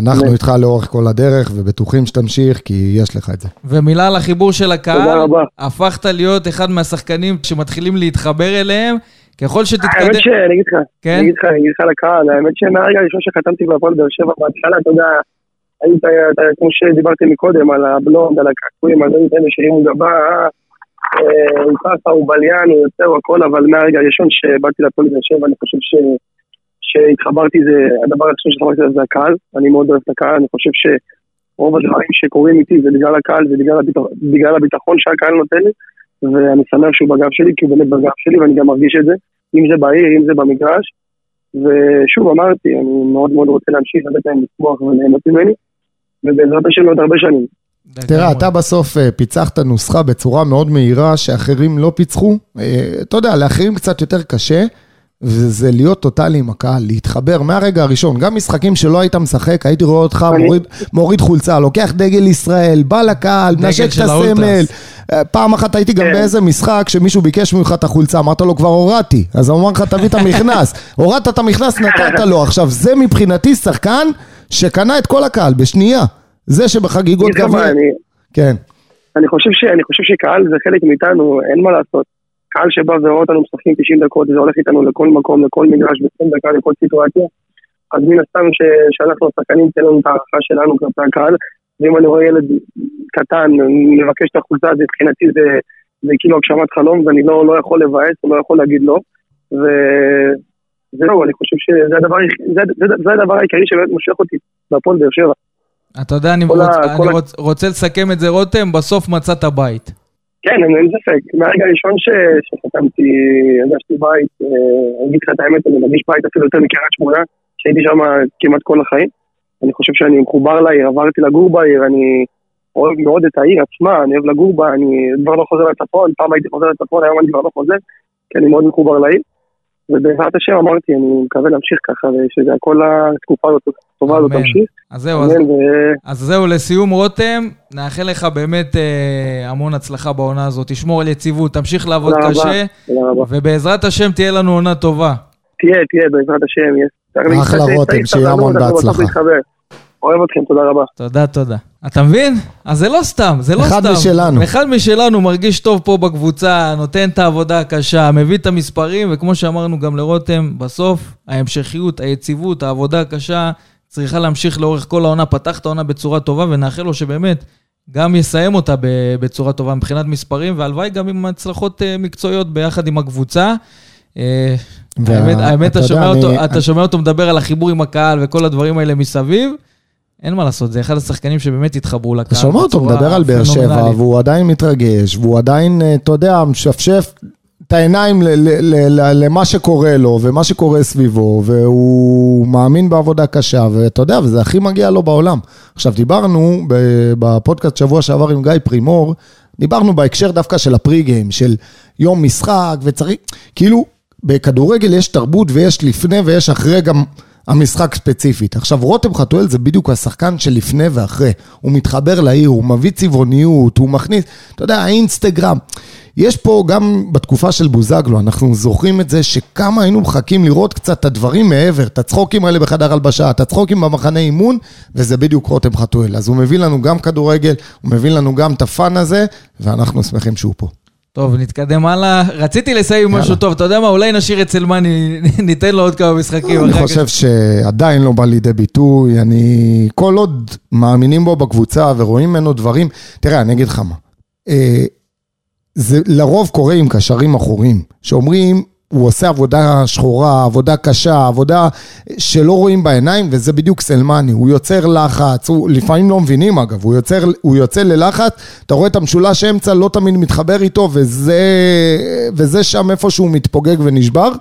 אנחנו איתך לאורך כל הדרך, ובטוחים שתמשיך, כי יש לך את זה. ומילה על החיבור של הקהל. תודה רבה. הפכת להיות אחד מהשחקנים שמתחילים להתחבר אליהם. ככל שתתקדם... האמת שאני אגיד לך, כן? אני אגיד לך, אני אגיד לך לקהל, האמת שמהרגע הראשון שחתמתי בהפועל באר שבע, בהתחלה, אתה יודע, היית, כמו שדיברתי מקודם, על הבלונד, על הקעקועים, על כאלה שהרימו גבה, הוא ככה, הוא בליין, הוא יוצא, הוא הכל, אבל מהרגע הראשון שבאתי לפועל באר שבע, אני חושב ש... שהתחברתי זה, הדבר הראשון שהתחברתי זה הקהל, אני מאוד אוהב את הקהל, אני חושב שרוב הדברים שקורים איתי זה בגלל הקהל ובגלל בגלל הביטחון שהקהל נותן לי, ואני שמח שהוא בגב שלי, כי הוא באמת בגב שלי ואני גם מרגיש את זה, אם זה בעיר, אם זה במגרש, ושוב אמרתי, אני מאוד מאוד רוצה להמשיך לתת להם לצמוח וליהנות ממני, ובעזרת השם עוד הרבה שנים. תראה, אתה בסוף אה, פיצחת נוסחה בצורה מאוד מהירה שאחרים לא פיצחו. אה, אתה יודע, לאחרים קצת יותר קשה. וזה להיות טוטאלי עם הקהל, להתחבר מהרגע הראשון. גם משחקים שלא היית משחק, הייתי רואה אותך מוריד, מוריד חולצה, לוקח דגל ישראל, בא לקהל, מנשק את הסמל. אה, פעם אחת הייתי גם כן. באיזה משחק שמישהו ביקש ממך את החולצה, אמרת לו כבר הורדתי, אז הוא אמר לך תביא את המכנס. [laughs] הורדת את המכנס, נתת לו. עכשיו, זה מבחינתי שחקן שקנה את כל הקהל בשנייה. זה שבחגיגות גביע... כן. אני חושב, ש, אני חושב שקהל זה חלק מאיתנו, אין מה לעשות. קהל שבא ורואה אותנו משחקים 90 דקות, זה הולך איתנו לכל מקום, לכל מגרש, ב-20 דקה, לכל סיטואציה. אז מן הסתם שאנחנו השחקנים, תן לנו את הערכה שלנו כלפי הקהל. ואם אני רואה ילד קטן, מבקש את החולצה, אז מבחינתי זה, זה כאילו הגשמת חלום, ואני לא, לא יכול לבאס, לא יכול להגיד לא. וזהו, אני חושב שזה הדבר, זה, זה, זה הדבר העיקרי שבאמת מושך אותי בהפועל באר שבע. אתה יודע, אני, רוצ, ה, אני רוצ, רוצה לסכם את זה, רותם, בסוף מצאת בית. כן, אין ספק. מהרגע הראשון שחתמתי, הרגשתי בית, אה, אני אגיד לך את האמת, אני מרגיש בית אפילו יותר מקריית שמונה, שהייתי שם כמעט כל החיים. אני חושב שאני מחובר לעיר, עברתי לגור בעיר, אני אוהב מאוד את העיר עצמה, אני אוהב לגור בה, אני כבר לא חוזר לצפון, פעם הייתי חוזר לצפון, היום אני כבר לא חוזר, כי אני מאוד מחובר לעיר. ובעזרת השם אמרתי, אני מקווה להמשיך ככה, ושזה כל התקופה הזאת, הטובה הזאת תמשיך. אז זהו, אז, ו... אז זהו, לסיום רותם, נאחל לך באמת אה, המון הצלחה בעונה הזאת, תשמור על יציבות, תמשיך לעבוד תודה קשה, רבה, רבה. ובעזרת השם תהיה לנו עונה טובה. תהיה, תהיה, בעזרת השם. אחלה רותם, שיהיה המון בהצלחה. אוהב אתכם, תודה רבה. תודה, תודה. אתה מבין? אז זה לא סתם, זה לא אחד סתם. אחד משלנו. אחד משלנו מרגיש טוב פה בקבוצה, נותן את העבודה הקשה, מביא את המספרים, וכמו שאמרנו גם לרותם, בסוף ההמשכיות, היציבות, העבודה הקשה, צריכה להמשיך לאורך כל העונה. פתח את העונה בצורה טובה, ונאחל לו שבאמת גם יסיים אותה בצורה טובה מבחינת מספרים, והלוואי גם עם הצלחות אה, מקצועיות ביחד עם הקבוצה. אה, האמת, האמת, אתה שומע אותו, אתה שומע אותו מדבר על החיבור עם הקהל וכל הדברים האלה מסביב. אין מה לעשות, זה אחד השחקנים שבאמת התחברו לקהל. אתה שומע אותו מדבר על באר שבע, והוא עדיין מתרגש, והוא עדיין, אה, אתה יודע, משפשף את העיניים למה שקורה לו, ומה שקורה סביבו, והוא מאמין בעבודה קשה, ואתה יודע, וזה הכי מגיע לו בעולם. עכשיו, דיברנו בפודקאסט שבוע שעבר עם גיא פרימור, דיברנו בהקשר דווקא של הפרי גיים, של יום משחק, וצריך, כאילו, בכדורגל יש תרבות ויש לפני ויש אחרי גם... המשחק ספציפית. עכשיו, רותם חתואל זה בדיוק השחקן שלפני ואחרי. הוא מתחבר לעיר, הוא מביא צבעוניות, הוא מכניס, אתה יודע, האינסטגרם. יש פה גם בתקופה של בוזגלו, אנחנו זוכרים את זה שכמה היינו מחכים לראות קצת את הדברים מעבר, את הצחוקים האלה בחדר הלבשה, את הצחוקים במחנה אימון, וזה בדיוק רותם חתואל. אז הוא מביא לנו גם כדורגל, הוא מביא לנו גם את הפאן הזה, ואנחנו שמחים שהוא פה. טוב, נתקדם הלאה. רציתי לסיים עם משהו טוב, אתה יודע מה? אולי נשאיר את סלמני, [laughs] ניתן לו עוד כמה משחקים. אני חושב שעדיין לא בא לידי ביטוי, אני... כל עוד מאמינים בו בקבוצה ורואים ממנו דברים... תראה, אני אגיד לך מה. אה, זה לרוב קורה עם קשרים אחורים, שאומרים, הוא עושה עבודה שחורה, עבודה קשה, עבודה שלא רואים בעיניים, וזה בדיוק סלמני. הוא יוצר לחץ, הוא לפעמים לא מבינים אגב, הוא, יוצר, הוא יוצא ללחץ, אתה רואה את המשולש אמצע, לא תמיד מתחבר איתו, וזה, וזה שם איפה שהוא מתפוגג ונשבר.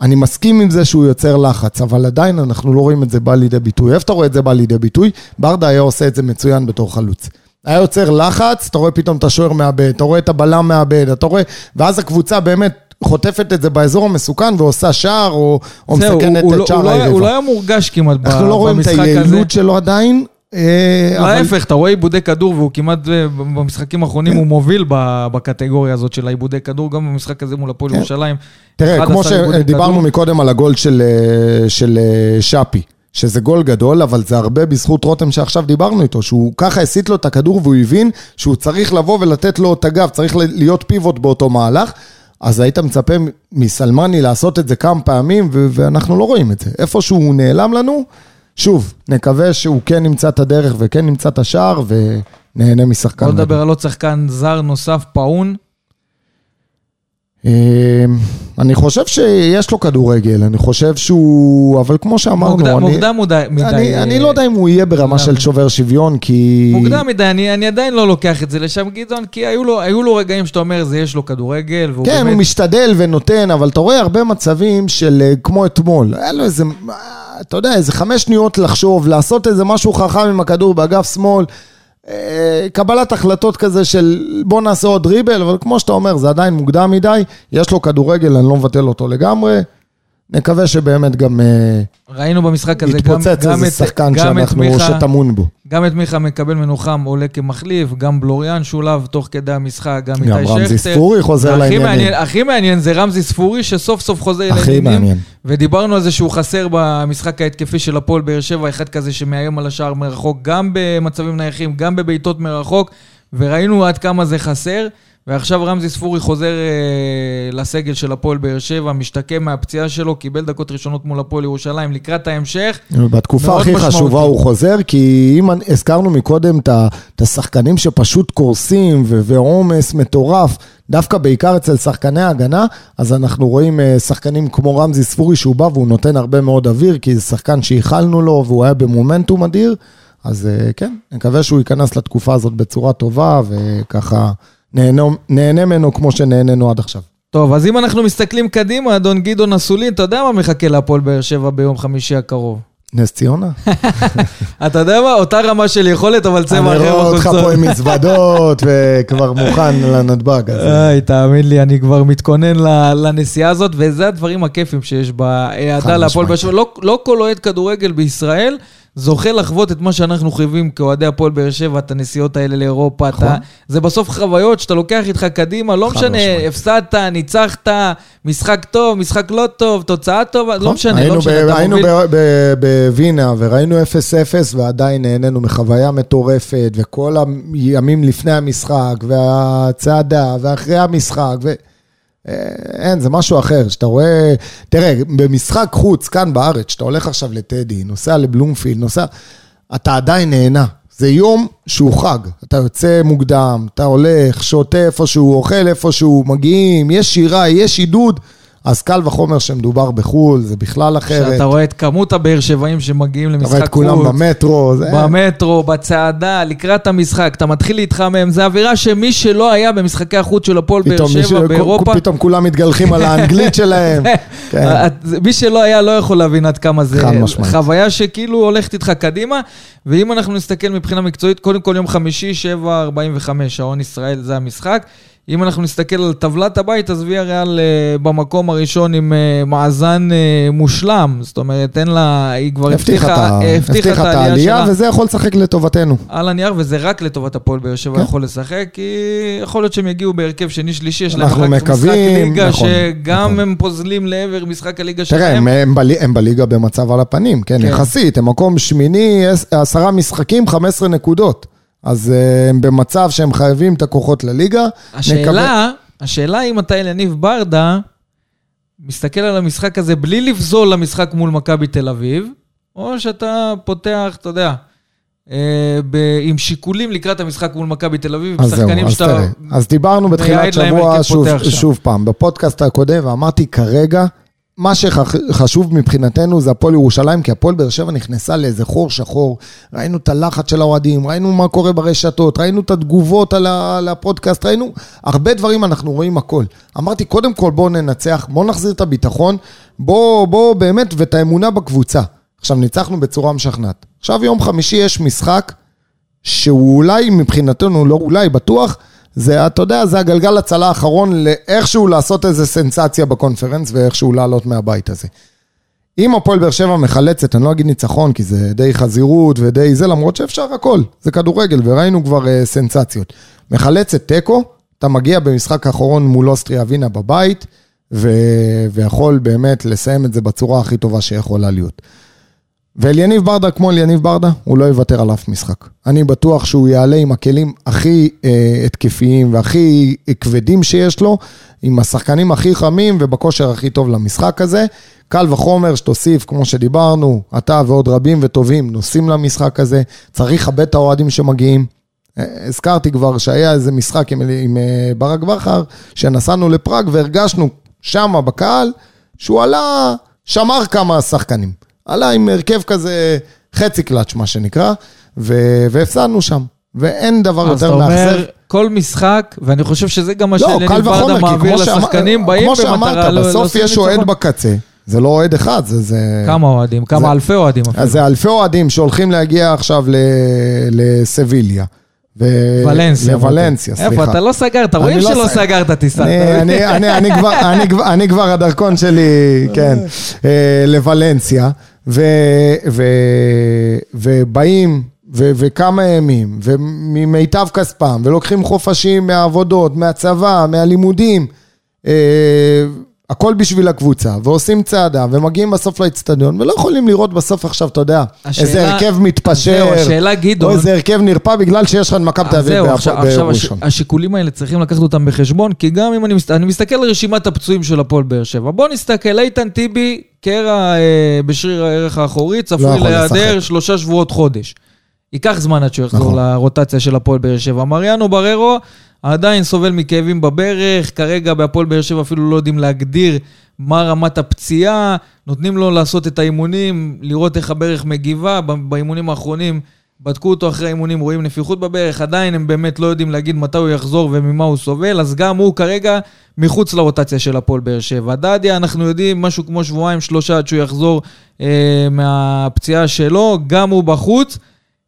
אני מסכים עם זה שהוא יוצר לחץ, אבל עדיין אנחנו לא רואים את זה בא לידי ביטוי. איפה אתה רואה את זה בא לידי ביטוי? ברדה היה עושה את זה מצוין בתור חלוץ. היה יוצר לחץ, אתה רואה פתאום את השוער מאבד, אתה רואה את הבלם מאבד, אתה רואה, ואז הקבוצה באמת חוטפת את זה באזור המסוכן ועושה שער, או, או מסכנת את לא- שער לא- היריבה. הוא לא היה מורגש כמעט במשחק הזה. אנחנו לא רואים את היעילות שלו עדיין. אה, להפך, אתה רואה עיבודי כדור, והוא כמעט אה, במשחקים האחרונים הוא מוביל בקטגוריה הזאת של העיבודי כדור, גם במשחק הזה מול הפועל כן. ירושלים. תראה, 11 כמו שדיברנו. מקודם על הגול של, של אה, שפי, שזה גול גדול, אבל זה הרבה בזכות רותם שעכשיו דיברנו איתו, שהוא ככה הסיט לו את הכדור והוא הבין שהוא צריך לבוא ולתת לו את הגב, צריך להיות פיבוט באותו מהלך. אז היית מצפה מסלמני לעשות את זה כמה פעמים, ו- ואנחנו לא רואים את זה. איפה שהוא נעלם לנו, שוב, נקווה שהוא כן ימצא את הדרך וכן ימצא את השער, ונהנה משחקן. בוא. נדבר על עוד שחקן זר נוסף, פאון. אמ, אני חושב שיש לו כדורגל, אני חושב שהוא... אבל כמו שאמרנו, מוקדם אני... מוקדם מדי. אני, אני לא יודע אם הוא יהיה ברמה. של שובר שוויון, כי... מוקדם מדי, אני, אני עדיין לא לוקח את זה לשם, גדעון, כי היו לו, היו לו רגעים שאתה אומר, זה יש לו כדורגל, והוא כן, באמת... הוא משתדל ונותן, אבל אתה רואה הרבה מצבים של אה, כמו אתמול. היה לו איזה, אה, אתה יודע, איזה חמש שניות לחשוב, לעשות איזה משהו חכם עם הכדור באגף שמאל. אה, קבלת החלטות כזה של בוא נעשה עוד דריבל, אבל כמו שאתה אומר, זה עדיין מוקדם מדי. יש לו כדורגל, אני לא מבטל אותו לגמרי. נקווה שבאמת גם אה, ראינו במשחק הזה גם, גם, איזה את, שחקן גם, את שאנחנו, מיכה, שטמון בו. גם את מיכה מקבל מנוחם, עולה כמחליף, גם בלוריאן שולב תוך כדי המשחק, גם איתי גם שכטר. רמזי ספורי חוזר לעניינים. מעניין, הכי מעניין זה רמזי ספורי, שסוף סוף חוזר הכי לעניינים. מעניין. ודיברנו על זה שהוא חסר במשחק ההתקפי של הפועל באר שבע, אחד כזה שמאיים על השער מרחוק, גם במצבים נייחים, גם בבעיטות מרחוק, וראינו עד כמה זה חסר. ועכשיו רמזי ספורי חוזר אה, לסגל של הפועל באר שבע, משתקם מהפציעה שלו, קיבל דקות ראשונות מול הפועל ירושלים לקראת ההמשך. בתקופה הכי משמעותי. חשובה הוא חוזר, כי אם הזכרנו מקודם את השחקנים שפשוט קורסים ועומס מטורף, דווקא בעיקר אצל שחקני ההגנה, אז אנחנו רואים אה, שחקנים כמו רמזי ספורי שהוא בא והוא נותן הרבה מאוד אוויר, כי זה שחקן שייחלנו לו והוא היה במומנטום אדיר, אז אה, כן, נקווה שהוא ייכנס לתקופה הזאת בצורה טובה, וככה נהנה, ממנו כמו שנהנינו עד עכשיו. טוב, אז אם אנחנו מסתכלים קדימה, אדון גדעון אסולין, אתה יודע מה מחכה להפועל באר שבע ביום חמישי הקרוב? נס ציונה? [laughs] אתה יודע מה? אותה רמה של יכולת, אבל צבע אני אחר רואה אותך. פה עם מזוודות [laughs] וכבר מוכן לנתב"ג. איי, תאמין לי, אני כבר מתכונן לנסיעה הזאת, וזה הדברים הכיפים שיש חד להפועל באר. שבע. לא- לא כל אוהד כדורגל בישראל זוכה לחוות את מה שאנחנו חווים כאוהדי הפועל באר שבע, את הנסיעות האלה לאירופה. נכון. אתה- זה בסוף חוויות שאתה לוקח איתך קדימה, לא משנה, משמעית. הפסדת, ניצחת, משחק טוב, משחק לא טוב, תוצאה טובה, לא נכון. משנה, היינו לא משנה, ב- היינו מוביל. בווינה וראינו 0-0 ועדיין נהנינו מחוויה מטורפת וכל הימים לפני המשחק והצעדה ואחרי המשחק ו... אין, זה משהו אחר, שאתה רואה, תראה, במשחק חוץ כאן בארץ, שאתה הולך עכשיו לטדי, נוסע לבלומפילד, נוסע, אתה עדיין נהנה. זה יום שהוא חג, אתה יוצא מוקדם, אתה הולך, שותה איפשהו, אוכל איפשהו, מגיעים, יש שירה, יש עידוד, אז קל וחומר שמדובר בחו"ל, זה בכלל אחרת. שאתה רואה את כמות הבאר שבעים שמגיעים אתה למשחק רואה חוץ. את כולם במטרו, זה... במטרו, בצעדה, לקראת המשחק, אתה מתחיל להתחמם, זה אווירה שמי שלא היה במשחקי החוץ של הפועל באר שבע מישהו- באירופה, פתאום כולם מתגלחים על האנגלית [laughs] שלהם. כן. את- מי שלא היה לא יכול להבין עד כמה זה חד משמעית. חוויה שכאילו הולכת איתך קדימה, ואם אנחנו נסתכל מבחינה מקצועית, קודם כל יום חמישי, 7.45, שעון ישראל זה המשחק. אם אנחנו נסתכל על טבלת הבית, אז ויה ריאל אה, במקום הראשון עם אה, מאזן אה, מושלם. זאת אומרת, אין לה, היא כבר הבטיחה, הבטיחה את העלייה שלה. וזה יכול לשחק לטובתנו. על הנייר, וזה רק לטובת הפועל באר שבע כן. יכול לשחק, כי יכול להיות שהם יגיעו בהרכב שני-שלישי, יש להם רק משחק ליגה, נכון, שגם נכון. הם פוזלים לעבר משחק הליגה שלהם. תראה, הם, הם, בל, הם בליגה במצב על הפנים, כן, כן. יחסית, הם מקום שמיני, עשרה משחקים, 15 נקודות. אז uh, הם במצב שהם חייבים את הכוחות לליגה. השאלה, נקווה... השאלה אם אתה אליניב ברדה, מסתכל על המשחק הזה בלי לפזול למשחק מול מכבי תל אביב, או שאתה פותח, אתה יודע, אה, ב- עם שיקולים לקראת המשחק מול מכבי תל אביב, זהו, אז תראה, אז דיברנו בתחילת שבוע, שוב, שוב פעם, בפודקאסט הקודם, ואמרתי כרגע, מה שחשוב מבחינתנו זה הפועל ירושלים, כי הפועל באר שבע נכנסה לאיזה חור שחור. ראינו את הלחץ של האוהדים, ראינו מה קורה ברשתות, ראינו את התגובות על הפודקאסט, ראינו הרבה דברים, אנחנו רואים הכל. אמרתי, קודם כל בואו ננצח, בואו נחזיר את הביטחון, בואו בוא, באמת, ואת האמונה בקבוצה. עכשיו, ניצחנו בצורה משכנעת. עכשיו, יום חמישי יש משחק שהוא אולי מבחינתנו, לא אולי, בטוח, זה, אתה יודע, זה הגלגל הצלה האחרון לאיכשהו לעשות איזה סנסציה בקונפרנס ואיכשהו לעלות מהבית הזה. אם הפועל באר שבע מחלצת, אני לא אגיד ניצחון, כי זה די חזירות ודי זה, למרות שאפשר הכל, זה כדורגל, וראינו כבר uh, סנסציות. מחלצת תיקו, אתה מגיע במשחק האחרון מול אוסטריה ווינה בבית, ו... ויכול באמת לסיים את זה בצורה הכי טובה שיכולה להיות. ואליניב ברדה, כמו אליניב ברדה, הוא לא יוותר על אף משחק. אני בטוח שהוא יעלה עם הכלים הכי אה, התקפיים והכי כבדים שיש לו, עם השחקנים הכי חמים ובכושר הכי טוב למשחק הזה. קל וחומר שתוסיף, כמו שדיברנו, אתה ועוד רבים וטובים נוסעים למשחק הזה. צריך לכבד את האוהדים שמגיעים. אה, הזכרתי כבר שהיה איזה משחק עם, עם אה, ברק בכר, שנסענו לפראג והרגשנו שמה בקהל, שהוא עלה, שמר כמה שחקנים. עלה עם הרכב כזה חצי קלאץ', מה שנקרא, ו- והפסדנו שם. ואין דבר יותר מאכזב. אז אתה אומר, כל משחק, ואני חושב שזה גם מה לא, שאלני ברדה מעביר לשחקנים, באים במטרה... כמו שאמרת, בסוף יש אוהד בקצה. זה לא אוהד אחד, זה... זה... כמה אוהדים? כמה זה, אלפי אוהדים אפילו. זה אלפי אוהדים שהולכים להגיע עכשיו לסביליה. ו... ולנסיה. לוולנסיה, סליחה. איפה? אתה לא סגרת, רואים לא שלא סגרת טיסה. אני כבר, הדרכון שלי, כן, אה, לוולנסיה. ו, ו, ובאים ו, וכמה ימים, וממיטב כספם, ולוקחים חופשים מהעבודות, מהצבא, מהלימודים, אה, הכל בשביל הקבוצה, ועושים צעדה, ומגיעים בסוף לאצטדיון, ולא יכולים לראות בסוף עכשיו, אתה יודע, השאלה, איזה הרכב מתפשר, זהו, השאלה גדעון, או איזה הרכב נרפא בגלל שיש לך את מכבי תל אביב עכשיו, עכשיו הש, השיקולים האלה צריכים לקחת אותם בחשבון, כי גם אם אני, אני מסתכל על רשימת הפצועים של הפועל באר שבע, בוא נסתכל, איתן טיבי, קרע אה, בשריר הערך האחורי, צפוי לא להיעדר שלושה שבועות חודש. ייקח זמן עד שהוא יחזור נכון. לרוטציה של הפועל באר שבע. מריאנו בררו עדיין סובל מכאבים בברך, כרגע בהפועל באר שבע אפילו לא יודעים להגדיר מה רמת הפציעה, נותנים לו לעשות את האימונים, לראות איך הברך מגיבה, באימונים האחרונים בדקו אותו אחרי האימונים, רואים נפיחות בברך, עדיין הם באמת לא יודעים להגיד מתי הוא יחזור וממה הוא סובל, אז גם הוא כרגע מחוץ לרוטציה של הפועל באר שבע. דדיה, אנחנו יודעים, משהו כמו שבועיים, שלושה עד שהוא יחזור אה, מהפציעה שלו, גם הוא בחוץ.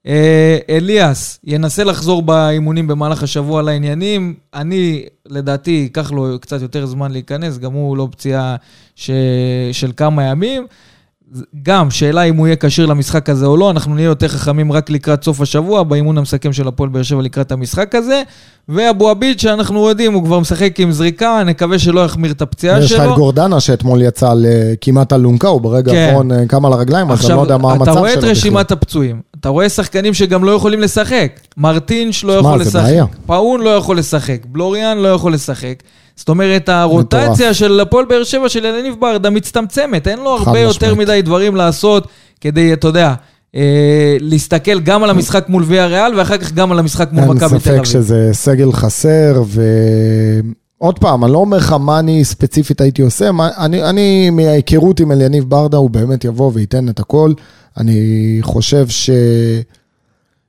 אה, אליאס ינסה לחזור באימונים במהלך השבוע לעניינים. אני, לדעתי, ייקח לו קצת יותר זמן להיכנס, גם הוא לא פציעה ש... של כמה ימים. גם, שאלה אם הוא יהיה כשיר למשחק הזה או לא, אנחנו נהיה יותר חכמים רק לקראת סוף השבוע, באימון המסכם של הפועל באר שבע לקראת המשחק הזה. ואבו עביד, שאנחנו יודעים, הוא כבר משחק עם זריקה, נקווה שלא יחמיר את הפציעה שלו. יש לך את גורדנה, שאתמול יצא כמעט אלונקה, הוא ברגע כן. האחרון כן. קם על הרגליים, אז אני לא יודע מה המצב שלו. עכשיו, אתה רואה את רשימת הפצועים, אתה רואה שחקנים שגם לא יכולים לשחק. מרטינש לא יכול לשחק, פאון לא יכול לשחק, בלוריאן לא יכול לשחק. זאת אומרת, הרוטציה של הפועל באר שבע של אלניב ברדה מצטמצמת, אין לו הרבה יותר מדי דברים לעשות כדי, אתה יודע, אה, להסתכל גם על המשחק מול ויה ריאל, ואחר כך גם על המשחק מול מכבי תל אביב. אין ספק שזה סגל חסר, ועוד פעם, אני לא אומר לך מה אני ספציפית הייתי עושה, אני, אני מההיכרות עם אליניב ברדה, הוא באמת יבוא וייתן את הכל. אני חושב ש...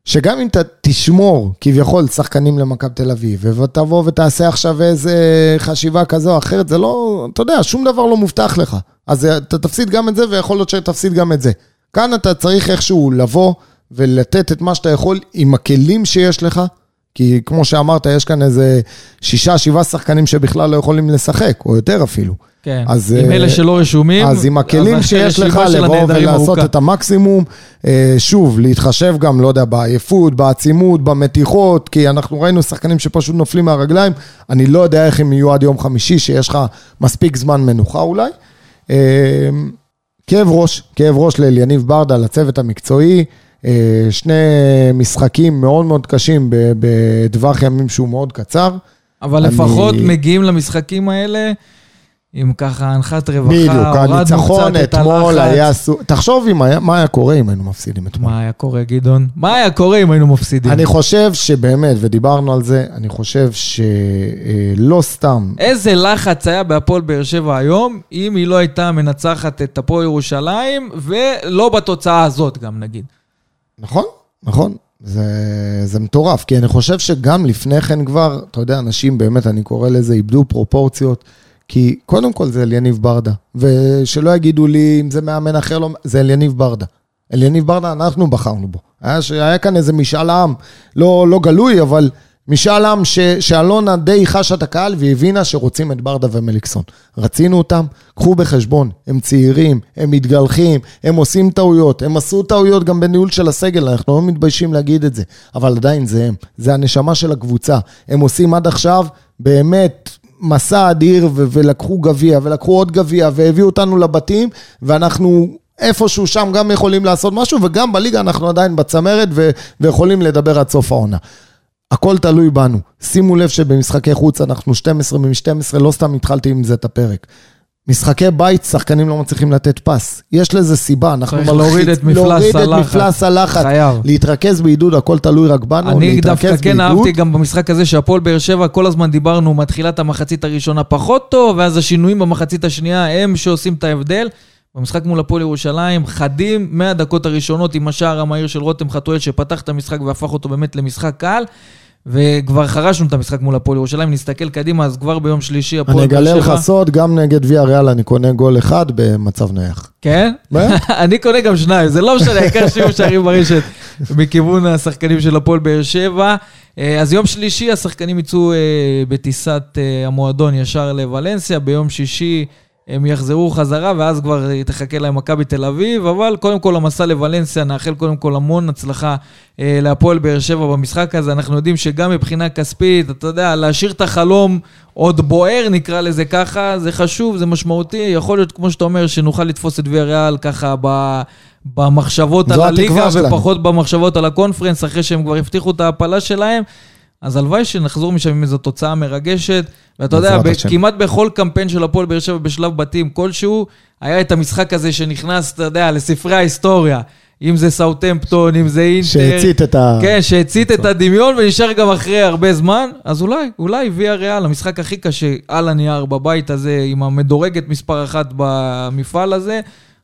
שגם אם אתה תשמור כביכול שחקנים למכבי תל אביב, ותבוא ותעשה עכשיו איזה חשיבה כזו או אחרת, זה לא, אתה יודע, שום דבר לא מובטח לך. אז אתה תפסיד גם את זה, ויכול להיות שתפסיד גם את זה. כאן אתה צריך איכשהו לבוא ולתת את מה שאתה יכול עם הכלים שיש לך, כי כמו שאמרת, יש כאן איזה שישה, שבעה שחקנים שבכלל לא יכולים לשחק, או יותר אפילו. כן, אז, עם אה, אלה שלא רשומים. אז עם הכלים שיש לך לבוא ולעשות. את המקסימום, אה, שוב, להתחשב גם, לא יודע, בעייפות, בעצימות, במתיחות, כי אנחנו ראינו שחקנים שפשוט נופלים מהרגליים, אני לא יודע איך הם יהיו עד יום חמישי, שיש לך מספיק זמן מנוחה אולי. אה, כאב ראש, כאב ראש לאליניב ברדה, לצוות המקצועי, שני משחקים מאוד מאוד קשים בטווח ימים שהוא מאוד קצר. אבל אני- לפחות מגיעים למשחקים האלה עם ככה הנחת רווחה, בדיוק, הניצחון אתמול. היה... תחשוב היה- מה היה קורה אם היינו מפסידים אתמול. מה היה קורה, גדעון? מה היה קורה אם היינו מפסידים? אני חושב שבאמת, ודיברנו על זה, אני חושב שלא סתם, איזה לחץ היה בהפועל באר שבע היום, אם היא לא הייתה מנצחת את הפועל ירושלים, ולא בתוצאה הזאת גם נגיד. נכון, נכון, זה, זה מטורף, כי אני חושב שגם לפני כן כבר, אתה יודע, אנשים באמת, אני קורא לזה, איבדו פרופורציות, כי קודם כל זה אליניב ברדה, ושלא יגידו לי אם זה מאמן אחר, לא, זה אליניב ברדה. אליניב ברדה, אנחנו בחרנו בו. היה, היה כאן איזה משאל עם, לא, לא גלוי, אבל משאל עם ש, שאלונה די חשה את הקהל והבינה שרוצים את ברדה ומליקסון. רצינו אותם, קחו בחשבון, הם צעירים, הם מתגלחים, הם עושים טעויות, הם עשו טעויות גם בניהול של הסגל, אנחנו לא מתביישים להגיד את זה, אבל עדיין זה הם, זה הנשמה של הקבוצה. הם עושים עד עכשיו באמת מסע אדיר ו- ולקחו גביע, ולקחו עוד גביע, והביאו אותנו לבתים, ואנחנו איפשהו שם גם יכולים לעשות משהו, וגם בליגה אנחנו עדיין בצמרת ו- ויכולים לדבר עד סוף העונה. הכל תלוי בנו. שימו לב שבמשחקי חוץ אנחנו 12 מ-12, לא סתם התחלתי עם זה את הפרק. משחקי בית, שחקנים לא מצליחים לתת פס. יש לזה סיבה, אנחנו צריך להוריד את מפלס להוריד את הלחץ. מפלס הלחץ. חייב. להתרכז בעידוד, הכל תלוי רק בנו, אני להתרכז דווקא כן בעידוד. אהבתי גם במשחק הזה שהפועל באר שבע, כל הזמן דיברנו מתחילת המחצית הראשונה פחות טוב, ואז השינויים במחצית השנייה הם שעושים את ההבדל. במשחק מול הפועל ירושלים, חדים מהדקות הראשונות עם השער המהיר של רותם חתואל שפתח את המשחק והפך אותו באמת למשחק קל. וכבר חרשנו את המשחק מול הפועל ירושלים, נסתכל קדימה, אז כבר ביום שלישי אני הפועל באר אגלה שבע... לך סוד, גם נגד ויה ריאל אני קונה גול אחד במצב נייח. כן? [laughs] אני קונה גם שניים, זה לא משנה, העיקר שיהיו שערים ברשת מכיוון השחקנים של הפועל באר שבע. אה, אז יום שלישי השחקנים יצאו אה, בטיסת אה, המועדון ישר לוולנסיה, ביום שישי הם יחזרו חזרה, ואז כבר תחכה להם מכבי תל אביב, אבל קודם כל המסע לוולנסיה, נאחל קודם כל המון הצלחה אה, להפועל באר שבע במשחק הזה. אנחנו יודעים שגם מבחינה כספית, אתה יודע, להשאיר את החלום עוד בוער, נקרא לזה ככה, זה חשוב, זה משמעותי. יכול להיות, כמו שאתה אומר, שנוכל לתפוס את ויה ריאל ככה ב... במחשבות על הליגה. ופחות במחשבות על הקונפרנס, אחרי שהם כבר הבטיחו את ההעפלה שלהם. אז הלוואי שנחזור משם עם איזו תוצאה מרגשת. ואתה יודע, ב-. כמעט בכל קמפיין של הפועל באר שבע בשלב בתים כלשהו, היה את המשחק הזה שנכנס, אתה יודע, לספרי ההיסטוריה. אם זה סאוטמפטון, אם זה אינטר. שהצית את ה... כן, שהצית את הדמיון ונשאר גם אחרי הרבה זמן, אז אולי, אולי ויה ריאל, המשחק הכי קשה על הנייר בבית הזה, עם המדורגת מספר אחת במפעל הזה,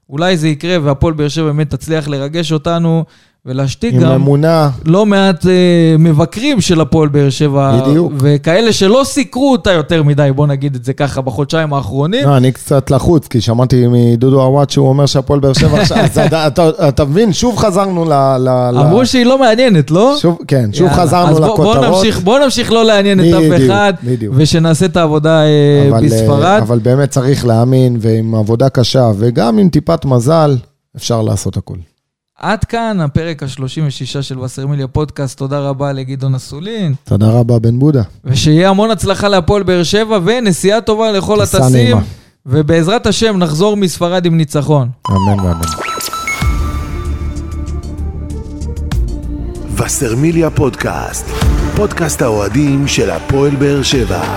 אולי זה יקרה והפועל באר שבע באמת תצליח לרגש אותנו ולהשתיק גם אמונה, לא מעט אה, מבקרים של הפועל באר שבע. בדיוק. וכאלה שלא סיקרו אותה יותר מדי, בוא נגיד את זה ככה, בחודשיים האחרונים. לא, אני קצת לחוץ, כי שמעתי מדודו עוואט שהוא אומר שהפועל באר שבע עכשיו, אז אתה- אתה- אתה מבין, שוב חזרנו ל... ל- ל- אמרו שהיא לא מעניינת, לא? שוב, כן, שוב יאללה. חזרנו בוא- לכותרות. בוא נמשיך, בוא נמשיך לא לעניין את אף אחד, בדיוק. ושנעשה את העבודה אה, אבל, אה, בספרד. אבל באמת צריך להאמין, ועם עבודה קשה, וגם עם טיפת מזל, אפשר לעשות הכול. עד כאן הפרק ה-36 של וסרמיליה פודקאסט, תודה רבה לגדעון אסולין, תודה רבה, בן בודה. ושיהיה המון הצלחה להפועל באר שבע, ונסיעה טובה לכל הטסים. ובעזרת השם נחזור מספרד עם ניצחון. אמן ואמן. וסרמיליה פודקאסט, פודקאסט האוהדים של הפועל באר שבע.